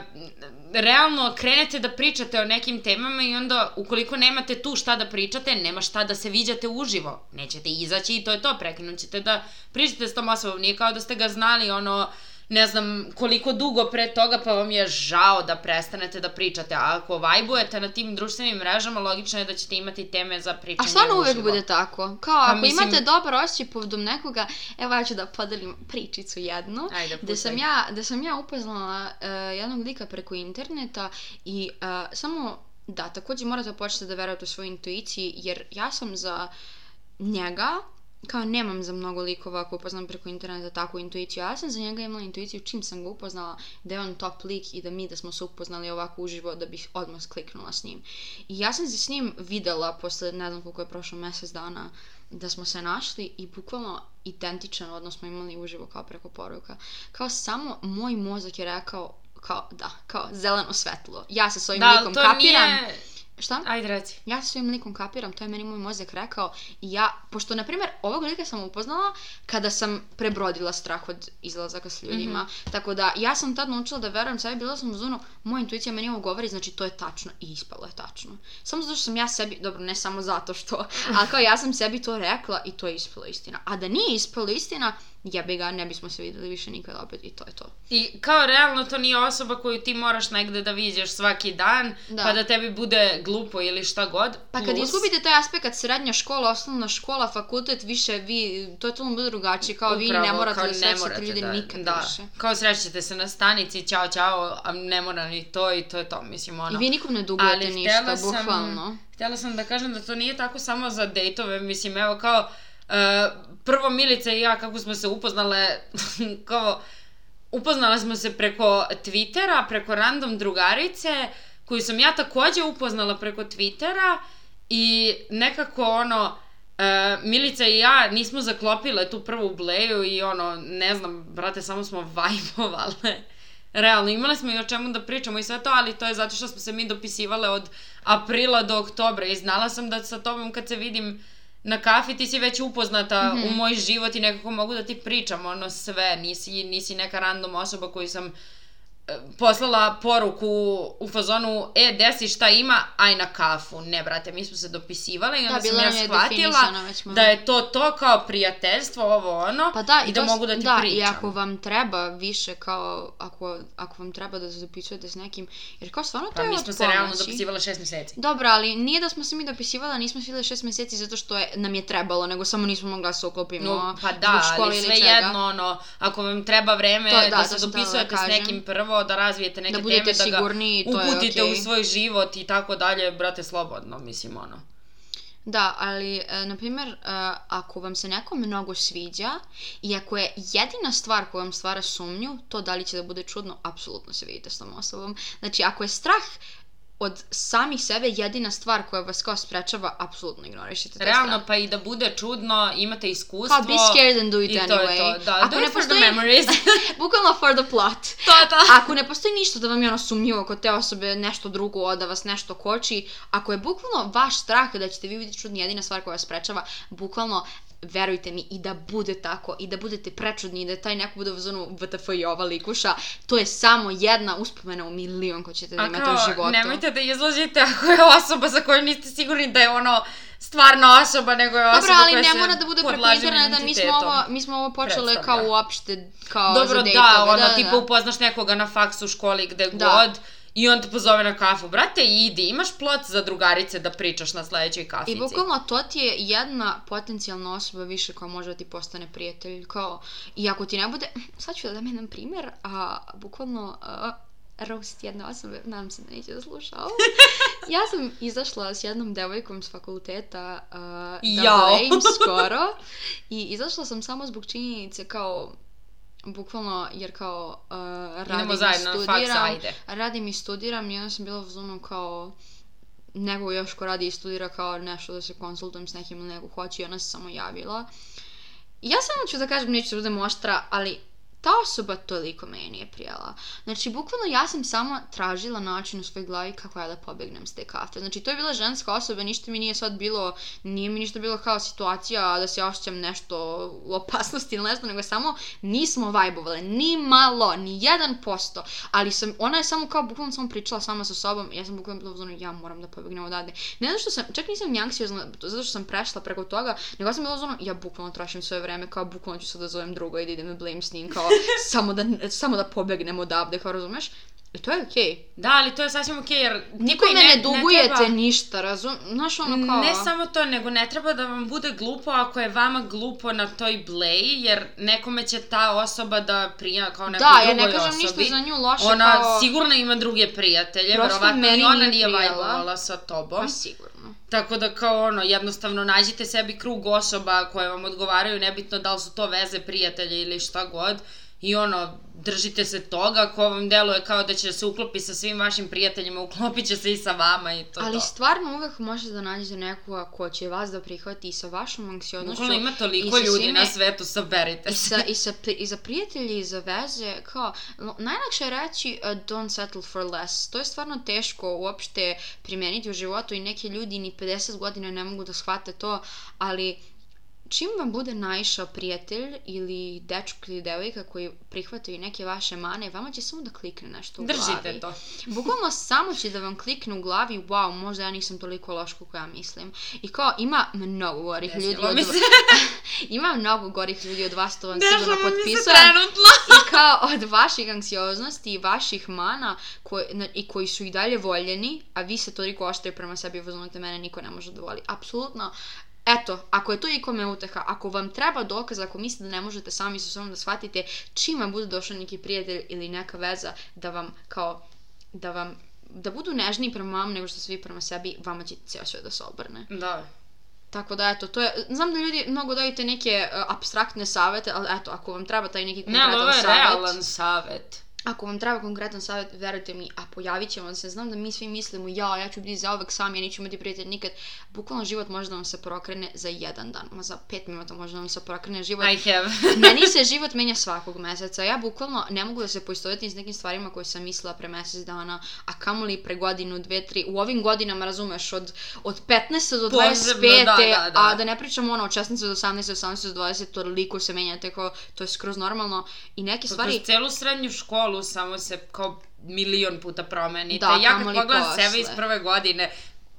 realno krenete da pričate o nekim temama i onda ukoliko nemate tu šta da pričate, nema šta da se viđate uživo. Nećete izaći i to je to, prekinut ćete da pričate s tom osobom. Nije kao da ste ga znali, ono, ne znam koliko dugo pre toga pa vam je žao da prestanete da pričate. A ako vajbujete na tim društvenim mrežama, logično je da ćete imati teme za pričanje A stvarno uvek bude tako. Kao, ako mislim- imate dobar osjećaj povodom nekoga, evo ja ću da podelim pričicu jednu. Ajde, Gde sam ja, gde sam ja upoznala uh, jednog lika preko interneta i uh, samo da, takođe morate početi da verujete u svoju intuiciji, jer ja sam za njega, kao nemam za mnogo likova ako upoznam preko interneta takvu intuiciju. Ja sam za njega imala intuiciju čim sam ga upoznala da je on top lik i da mi da smo se upoznali ovako uživo da bih odmah kliknula s njim. I ja sam se s njim videla posle ne znam koliko je prošlo mesec dana da smo se našli i bukvalno identičan odnos smo imali uživo kao preko poruka. Kao samo moj mozak je rekao kao da, kao zeleno svetlo. Ja se s ovim Da, likom kapiram. nije... Šta? Ajde, reci. Ja svojim likom kapiram, to je meni moj mozak rekao i ja, pošto na primjer ovog lika sam upoznala kada sam prebrodila strah od izlazaka s ljudima, tako da ja sam tad naučila da verujem sebi, bila sam u zonu, moja intuicija meni ovo govori, znači to je tačno i ispalo je tačno. Samo zato što sam ja sebi, dobro ne samo zato što, ali kao ja sam sebi to rekla i to je ispalo istina. A da nije ispalo istina, jebi ga, ne bismo se videli više nikad opet i to je to. I kao realno to nije osoba koju ti moraš negde da viđeš svaki dan, Da. pa da tebi bude glupo ili šta god. Pa kad Plus- izgubite taj aspekt srednja škola, osnovna škola, fakultet, više vi, to je to bude drugačije, kao vi ne Upravo, morate da srećete ljude da- nikad da. više. Kao srećete se na stanici, ćao, ćao, a ne mora ni to i to je to, mislim, ono. I vi nikom ne dugujete Ali ništa, sam- bukvalno. Htjela sam da kažem da to nije tako samo za dejtove, mislim, evo kao, e, prvo Milica i ja kako smo se upoznale, kao, upoznale smo se preko Twittera, preko random drugarice, koju sam ja takođe upoznala preko Twittera i nekako ono, e, Milica i ja nismo zaklopile tu prvu bleju i ono, ne znam, brate, samo smo vajbovale. Realno, imali smo i o čemu da pričamo i sve to, ali to je zato što smo se mi dopisivale od aprila do oktobra i znala sam da sa tobom kad se vidim na kafi ti si već upoznata Mhm. u moj život i nekako mogu da ti pričam ono sve, nisi, nisi neka random osoba koju sam poslala poruku u fazonu, e, desi šta ima, aj na kafu. Ne, brate, mi smo se dopisivale i onda Da, sam ja shvatila da je to to kao prijateljstvo, ovo ono, Pa da, i da to s- mogu da ti da, pričam. i ako vam treba više kao, ako, ako vam treba da se dopisujete s nekim, jer kao stvarno to Pa je mi od smo se realno pomoći. dopisivale šest meseci. Dobro, ali nije da smo se mi dopisivali, nismo svi šest meseci zato što je, nam je trebalo, nego samo nismo mogli da se uklopimo No, pa da, ali sve jedno, ono, ako vam treba vreme To- da, da, se da dopisujete s kažem. nekim prvo, da razvijete neke Da budete teme, da ga to je uputite okej. u svoj život i tako dalje, brate, slobodno, mislim, ono. Da, ali, e, na primjer, e, ako vam se neko mnogo sviđa i ako je jedina stvar koja vam stvara sumnju, to da li će da bude čudno, apsolutno se vidite s tom osobom. Znači, ako je strah od samih sebe jedina stvar koja vas kao sprečava, apsolutno ignorišite Realno, strah. pa i da bude čudno, imate iskustvo. Kao be scared and do it i to anyway. je to, da, Ako do ne it for postoji- the memories. Bukvalno for the plot. to, to. Ako ne postoji ništa da vam je ono sumnjivo kod te osobe, nešto drugo, da vas nešto koči, ako je bukvalno vaš strah da ćete vi vidjeti čudni jedina stvar koja vas sprečava, bukvalno verujte mi, i da bude tako, i da budete prečudni, i da taj neko bude u zonu VTF i ova likuša, to je samo jedna uspomena u milion ko ćete da A imate u životu. nemojte da izlazite ako je osoba za koju niste sigurni da je ono stvarna osoba, nego je osoba Dobro, ali koja ne mora da bude lažnim interneta, mi smo ovo, mi smo ovo počele predstavlja. kao uopšte, kao Dobro, za da, dejtove, ono, da, tipa da. upoznaš nekoga na faksu, školi, gde Da. god, i on te pozove na kafu. Brate, idi, imaš plot za drugarice da pričaš na sledećoj kafici. I bukvalno to ti je jedna potencijalna osoba više koja može da ti postane prijatelj, kao, i ako ti ne bude, sad ću da dam jedan primjer, a bukvalno, a, roast jedne osobe, nadam se da neće da sluša ovo. Ja sam izašla s jednom devojkom s fakulteta uh, da skoro i izašla sam samo zbog činjenice kao bukvalno jer kao uh, radim Idemo i zajedno faks, studiram, ajde. radim i studiram i onda sam bila u zonu kao nego još ko radi i studira kao nešto da se konsultujem s nekim ili nego hoće i ona se samo javila. I ja samo ću da kažem, neću da budem oštra, ali ta osoba toliko meni nije prijela. Znači, bukvalno ja sam samo tražila način u svojoj glavi kako ja da pobegnem s te kafe. Znači, to je bila ženska osoba, ništa mi nije sad bilo, nije mi ništa bilo kao situacija da se osjećam nešto u opasnosti ili nešto, nego samo nismo vajbovale, ni malo, ni jedan posto. Ali sam, ona je samo kao bukvalno samo pričala sama sa sobom ja sam bukvalno bila u zonu, ja moram da pobegnem odavde. Ne zato što sam, čak nisam ni zato što sam prešla preko toga, nego sam bila u zonu, ja bukvalno trošim svoje vreme, kao bukvalno ću sad da zovem druga i da idem na blame s njim, kao samo da, samo da pobegnem odavde, kao razumeš? I to je okej. Da, ali to je sasvim okej, jer... Nikome niko i ne, dugujete treba- ništa, razum? Znaš ono kao... Ne samo to, nego ne treba da vam bude glupo ako je vama glupo na toj bleji, jer nekome će ta osoba da prija kao nekoj Da, ja drugoj ne kažem osobi. ništa za nju loše, Ona kao... sigurno ima druge prijatelje, Prosto verovatno i ona nije vajbovala sa tobom. Pa sigurno. Tako da kao ono, jednostavno nađite sebi krug osoba koje vam odgovaraju, nebitno da li su to veze prijatelja ili šta god. I ono, držite se toga, ko vam deluje kao da će se uklopi sa svim vašim prijateljima, uklopit će se i sa vama i to Ali to. stvarno uvek možete da nađete nekoga ko će vas da prihvati i sa vašom anksioznošću. Bukvalno ima i toliko ljudi svime- na svetu, saberite I se. sa, i, sa, I za prijatelji i za veze, kao, najlakše je reći uh, don't settle for less. To je stvarno teško uopšte primeniti u životu i neki ljudi ni 50 godina ne mogu da shvate to, ali čim vam bude naišao prijatelj ili dečko ili devojka koji prihvataju neke vaše mane, vama će samo da klikne nešto u glavi. Držite to. Bukvalno samo će da vam klikne u glavi, wow, možda ja nisam toliko loš koliko ja mislim. I kao, ima mnogo gorih ljudi Desilo od se. ima mnogo gorih ljudi od vas, to vam Dešava sigurno mi se potpisujem. trenutno. I kao od vaših anksioznosti i vaših mana koje, na, i koji su i dalje voljeni, a vi se toliko oštri prema sebi i uzmete mene niko ne može da voli. Apsolutno, Eto, ako je to ikome uteha, ako vam treba dokaz, ako mislite da ne možete sami sa sobom da shvatite, čim vam bude došao neki prijatelj ili neka veza da vam kao, da vam da budu nežniji prema vam nego što ste vi prema sebi, vama će ceo sve da se obrne. Da. Tako da, eto, to je, znam da ljudi mnogo dajete neke uh, abstraktne savete, ali eto, ako vam treba taj neki Ne, konkretan ali ovo je savet, realan savet. Ako vam treba konkretan savjet, verujte mi, a pojavit će vam se, znam da mi svi mislimo, ja, ja ću biti zauvek sam, ja neću imati prijatelj nikad, bukvalno život može da vam se prokrene za jedan dan, ma za pet minuta može da vam se prokrene život. I have. Meni se život menja svakog meseca. Ja bukvalno ne mogu da se poistovetim s nekim stvarima koje sam mislila pre mesec dana, a kamoli pre godinu, dve, tri. U ovim godinama, razumeš, od, od 15. do 25. Posebno, da, da, da. A da ne pričamo ono od 16. do 18. 18. do 20. Toliko se menja, tako to je skroz normalno. I neke Pa stvari... kroz celu srednju školu samo se kao milion puta promenite. Da, ja kad pogledam sebe iz prve godine,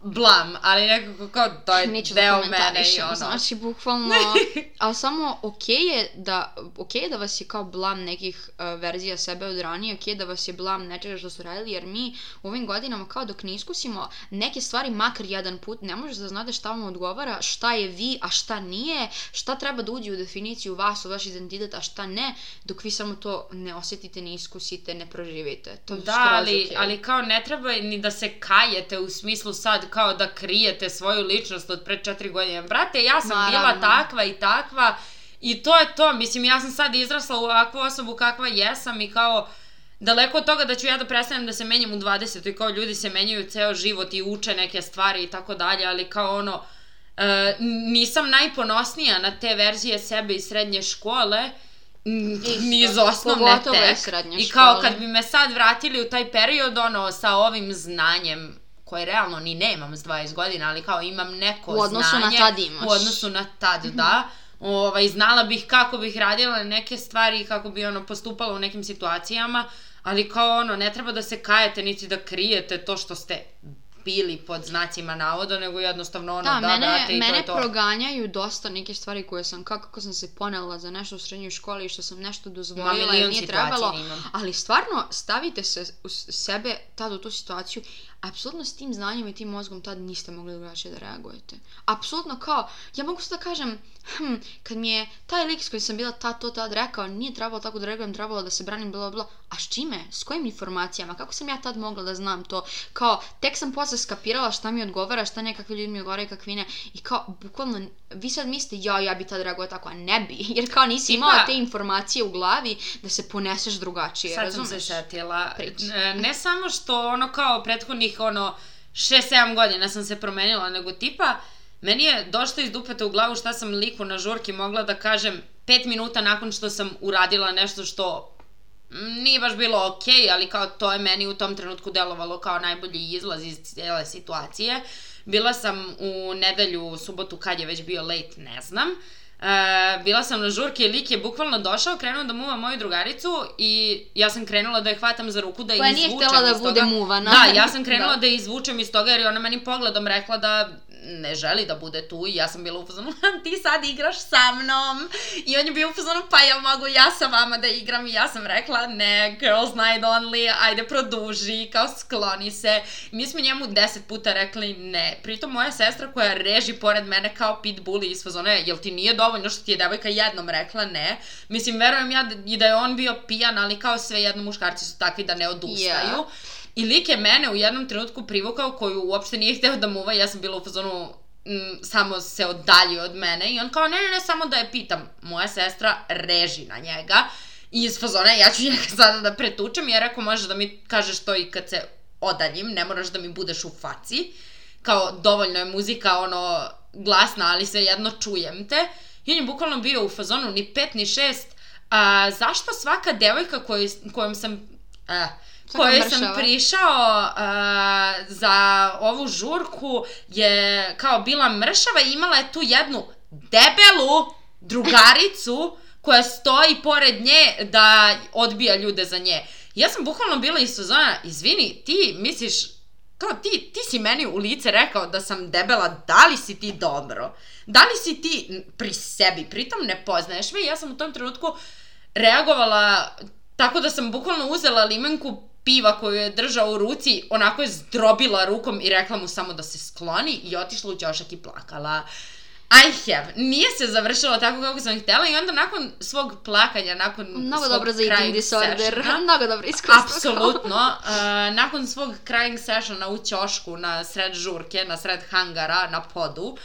blam, ali nekako kao to je Neću da deo mene i ono. znači bukvalno, ali samo okej je da, okej je da vas je kao blam nekih uh, verzija sebe od ranije, okej je da vas je blam nečega što su radili, jer mi u ovim godinama kao dok ne iskusimo neke stvari makar jedan put, ne možeš da znate šta vam odgovara, šta je vi, a šta nije, šta treba da uđe u definiciju vas, u vaš identitet, a šta ne, dok vi samo to ne osjetite, ne iskusite, ne proživite. To Da, ali, okej. ali kao ne treba ni da se kajete u smislu sad kao da krijete svoju ličnost od pre četiri godine. Brate, ja sam bila Naravno. takva i takva i to je to. Mislim, ja sam sad izrasla u ovakvu osobu kakva jesam i kao daleko od toga da ću ja da prestanem da se menjam u 20. i kao ljudi se menjaju ceo život i uče neke stvari i tako dalje, ali kao ono, e, nisam najponosnija na te verzije sebe iz srednje škole, Isto. ni iz osnovne tek. I kao škole. kad bi me sad vratili u taj period, ono, sa ovim znanjem, koje realno ni nemam s 20 godina, ali kao imam neko U odnosu na znanje. tad imaš. U odnosu na tad, da. Ovaj, znala bih kako bih radila neke stvari i kako bi ono postupala u nekim situacijama, ali kao ono, ne treba da se kajete niti da krijete to što ste bili pod znacima navoda, nego jednostavno ono, Da, da, mene, brate, i to mene je to. proganjaju dosta neke stvari koje sam, kako, kako sam se ponela za nešto u srednjoj školi i što sam nešto dozvolila i nije trebalo. imam. Ali stvarno, stavite se u sebe tad u tu situaciju, apsolutno s tim znanjem i tim mozgom tad niste mogli drugačije da reagujete. Apsolutno kao, ja mogu sad da kažem, hm, kad mi je taj lik s kojim sam bila tad to tad rekao, nije trebalo tako da reagujem, trebalo da se branim, bla, bla. A s čime? S kojim informacijama? Kako sam ja tad mogla da znam to? Kao, tek sam posle skapirala šta mi odgovara, šta ne, kakvi ljudi mi odgovaraju, kakvi ne. I kao, bukvalno, vi sad mislite, ja, ja bi tad reagovao tako, a ne bi. Jer kao nisi imala te informacije u glavi da se poneseš drugačije, Sad sam razumeš? se setila. Priči. E, Ne samo što ono kao prethodnih ono 6-7 godina sam se promenila, nego tipa meni je došlo iz dupeta u glavu šta sam liku na žurki mogla da kažem 5 minuta nakon što sam uradila nešto što mm, nije baš bilo okej, ali kao to je meni u tom trenutku delovalo kao najbolji izlaz iz cijele situacije. Bila sam u nedelju, subotu, kad je već bio late, ne znam. E, bila sam na žurki i lik je bukvalno došao, krenuo da muva moju drugaricu i ja sam krenula da je hvatam za ruku da je Koja nije izvučem htela da iz bude toga. muvana. Da, ja sam krenula Da. da. je izvučem iz toga jer je ona meni pogledom rekla da ne želi da bude tu i ja sam bila u fazonu, ti sad igraš sa mnom i on je bio u fazonu, pa ja mogu ja sa vama da igram i ja sam rekla, ne, girls night only, ajde produži, kao skloni se. Mi smo njemu deset puta rekli ne, pritom moja sestra koja reži pored mene kao pitbull iz fazona, jel ti nije dovoljno što ti je devojka jednom rekla ne, mislim, verujem ja da, i da je on bio pijan, ali kao sve jedno muškarci su takvi da ne odustaju. Yeah. I lik je mene u jednom trenutku privukao koju uopšte nije hteo da muva, ja sam bila u fazonu mm, samo se oddalji od mene i on kao ne, ne, ne, samo da je pitam. Moja sestra reži na njega i iz fazona ja ću njega sada da pretučem jer ako možeš da mi kažeš to i kad se odaljim, ne moraš da mi budeš u faci. Kao dovoljno je muzika ono glasna, ali sve jedno čujem te. I on je bukvalno bio u fazonu ni pet ni šest. A, zašto svaka devojka koju, kojom sam... A, kojoj sam prišao a, za ovu žurku je kao bila mršava i imala je tu jednu debelu drugaricu koja stoji pored nje da odbija ljude za nje. Ja sam bukvalno bila iz sezona, izvini, ti misliš, kao ti, ti si meni u lice rekao da sam debela, da li si ti dobro? Da li si ti pri sebi, pritom ne poznaješ me? Ja sam u tom trenutku reagovala tako da sam bukvalno uzela limenku piva koju je držao u ruci, onako je zdrobila rukom i rekla mu samo da se skloni i otišla u ćošak i plakala. I have. Nije se završilo tako kako sam htjela i onda nakon svog plakanja, nakon Mnogo svog dobro za eating disorder. sessiona, Mnogo dobro iskustvo. Apsolutno. Uh, nakon svog crying sessiona u ćošku na sred žurke, na sred hangara, na podu, uh,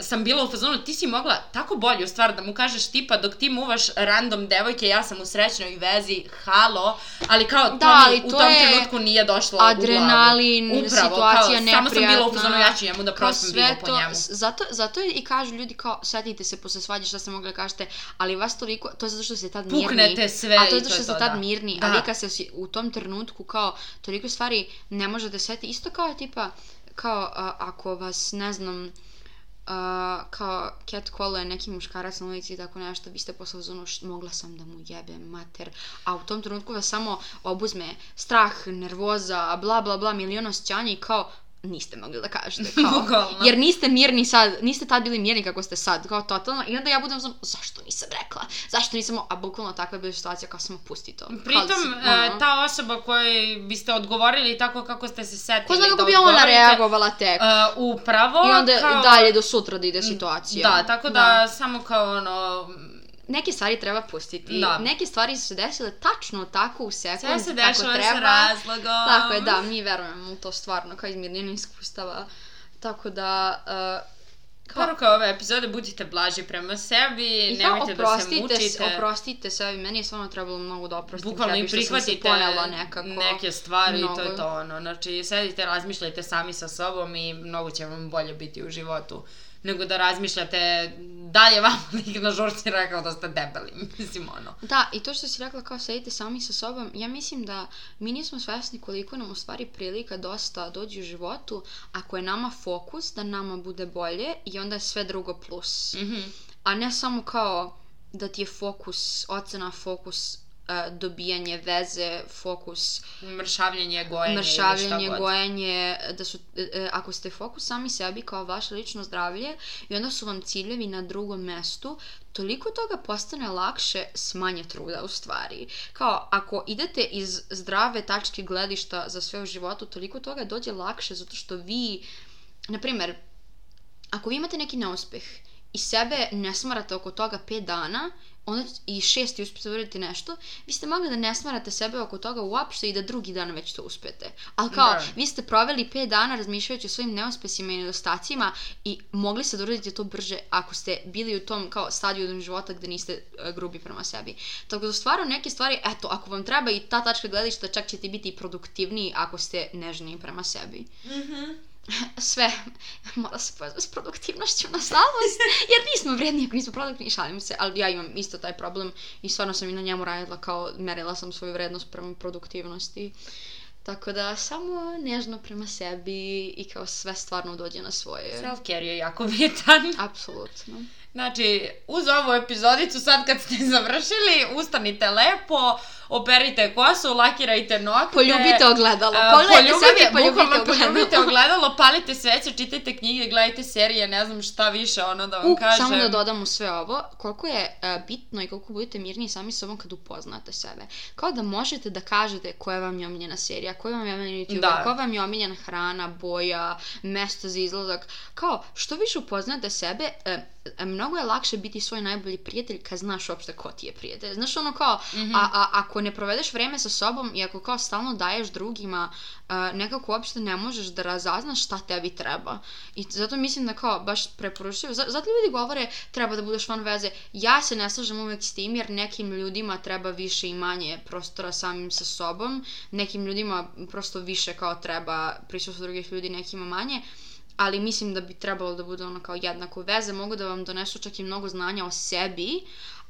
sam bila u fazonu, ti si mogla tako bolju stvar da mu kažeš tipa dok ti muvaš random devojke, ja sam u srećnoj vezi, halo, ali kao to Da, mi ali u to tom trenutku nije došlo u glavu. adrenalin, Upravo, situacija kao, Samo sam bila u neprijatna. fazonu, ja ću njemu da prosim vino po to- njemu. Zato, zato i kažu ljudi kao, setite se posle svađe šta ste mogli da kažete, ali vas toliko, to je zato što ste tad mirni. Puknete sve A to je zato to što ste to, tad da. mirni, Da. a vi kad se u tom trenutku kao toliko stvari ne možete setiti, isto kao tipa, kao a, ako vas, ne znam, a, kao cat je neki muškarac na ulici i tako nešto, vi ste posle uzonu mogla sam da mu jebem mater, a u tom trenutku vas samo obuzme strah, nervoza, bla bla bla, milion osjećanja i kao niste mogli da kažete kao, jer niste mirni sad, niste tad bili mirni kako ste sad, kao totalno, i onda ja budem znam, zašto nisam rekla, zašto nisam, a bukvalno takva je bila situacija kao samo pusti to. Pritom, da si, e, ono, ta osoba kojoj biste odgovorili tako kako ste se setili Ko zna da kako bi ona reagovala tek. e, upravo I onda kao... dalje do sutra da ide situacija. Da, tako da, samo kao ono... Neke stvari treba pustiti. Da. Neke stvari su se desile tačno tako u sekund. Sve se dešava treba. sa razlogom. Tako je, da, mi verujemo u to stvarno, kao izmirnjena iskustava. Tako da, uh, kao, Poruka ove epizode, budite blaži prema sebi, i nemojte da se mučite. oprostite sebi, meni je stvarno trebalo mnogo da oprostim Bukvalno sebi i što sam se prihvatite ponela nekako. neke stvari i to mnogo. je to ono. Znači, sedite, razmišljajte sami sa sobom i mnogo će vam bolje biti u životu nego da razmišljate da li je vam lik na žurci rekao da ste debeli. Mislim, ono. Da, i to što si rekla kao sedite sami sa sobom, ja mislim da mi nismo svesni koliko nam u stvari prilika dosta dođe u životu ako je nama fokus da nama bude bolje i onda je sve drugo plus. Mhm. A ne samo kao da ti je fokus, ocena, fokus, dobijanje veze, fokus, Mršavljenje, gojenje ili šta mršavljanje, god. gojenje, da su, e, e, ako ste fokus sami sebi kao vaše lično zdravlje i onda su vam ciljevi na drugom mestu, toliko toga postane lakše s manje truda u stvari. Kao, ako idete iz zdrave tačke gledišta za sve u životu, toliko toga dođe lakše zato što vi, na primer, ako vi imate neki neuspeh i sebe ne smarate oko toga 5 dana, onda i šesti uspete da uradite nešto, vi ste mogli da ne smarate sebe oko toga uopšte i da drugi dan već to uspete. Ali kao, Da. vi ste proveli 5 dana razmišljajući o svojim neuspesima i nedostacima i mogli ste da uradite to brže ako ste bili u tom kao stadiju života gde niste e, grubi prema sebi. Tako da stvarno neke stvari, eto, ako vam treba i ta tačka gledišta, čak ćete biti produktivniji ako ste nežniji prema sebi sve mora se povezati s produktivnošću, nažalost, jer nismo vrijedni ako nismo produktivni, šalim se, ali ja imam isto taj problem i stvarno sam i na njemu radila kao, merila sam svoju vrednost prema produktivnosti. Tako da, samo nežno prema sebi i kao sve stvarno dođe na svoje. Self-care je jako bitan. Apsolutno. Znači, uz ovu epizodicu, sad kad ste završili, ustanite lepo, operite kosu, lakirajte nokte. Poljubite ogledalo. a, Pogledajte sebi poljubite ogledalo. poljubite ogledalo, palite sveće, čitajte knjige, gledajte serije, ne znam šta više, ono da vam U, kažem. samo da dodam u sve ovo, koliko je e, bitno i koliko budete mirniji sami sobom kad upoznate sebe. Kao da možete da kažete koja vam je omiljena serija, koja vam je omiljena YouTuber, Da. koja vam je omiljena hrana, boja, mesto za izlazak. Kao, što više upoznate sebe, e, e, mnogo je lakše biti svoj najbolji prijatelj kad znaš uopšte ko ti je prijatelj. Znaš ono kao, Mhm. a, a ako ne provedeš vreme sa sobom i ako kao stalno daješ drugima, a, nekako uopšte ne možeš da razaznaš šta tebi treba. I zato mislim da kao baš preporučujem, za- zato ljudi govore treba da budeš van veze. Ja se ne slažem uvek s tim jer nekim ljudima treba više i manje prostora samim sa sobom, nekim ljudima prosto više kao treba prisustvo drugih ljudi, nekima manje ali mislim da bi trebalo da bude ono kao jednako veze, mogu da vam donesu čak i mnogo znanja o sebi,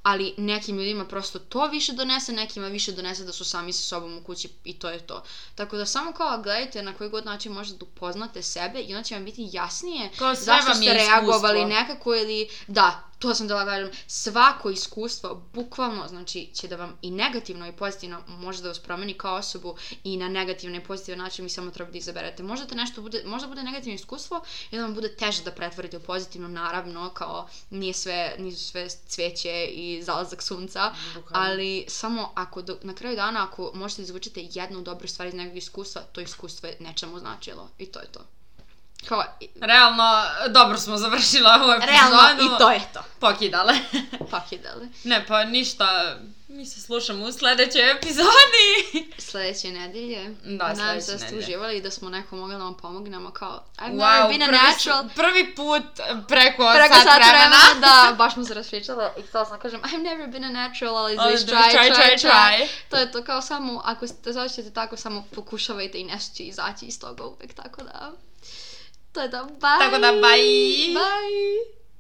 ali nekim ljudima prosto to više donese, nekima više donese da su sami sa sobom u kući i to je to. Tako da samo kao gledajte na koji god način možete da upoznate sebe i onda će vam biti jasnije Kao zašto vam ste reagovali nekako ili da, to sam da kažem, svako iskustvo bukvalno znači će da vam i negativno i pozitivno može da vas promeni kao osobu i na negativno i pozitivan način vi samo treba da izaberete. Možda te nešto bude, možda bude negativno iskustvo i da vam bude teže da pretvorite u pozitivno, naravno, kao nije sve, nisu sve cveće i zalazak sunca, Bukvalno. ali samo ako do, na kraju dana ako možete da izvučete jednu dobru stvar iz nekog iskustva, to iskustvo je nečemu značilo i to je to. Kao, Realno, dobro smo završili ovu epizodu. realno i to je to. Pokidale. Pokidali. ne, pa ništa. Mi se slušamo u sledećoj epizodi. Sledeće nedelje. Da, Nadam sledeće se da ste nedelje. uživali i da smo neko mogli da vam pomognemo kao I've wow, never been a prvi, natural. prvi put preko, Preko sat, sat vremena. vremena, da, baš smo se raspričala i htjela sam da kažem I've never been a natural, ali izviš try, try, try, try, try. To je to kao samo, ako se osjećate tako, samo pokušavajte i nešto će izaći iz toga uvek, tako da... To je to, bye! Tako da, bye! Bye!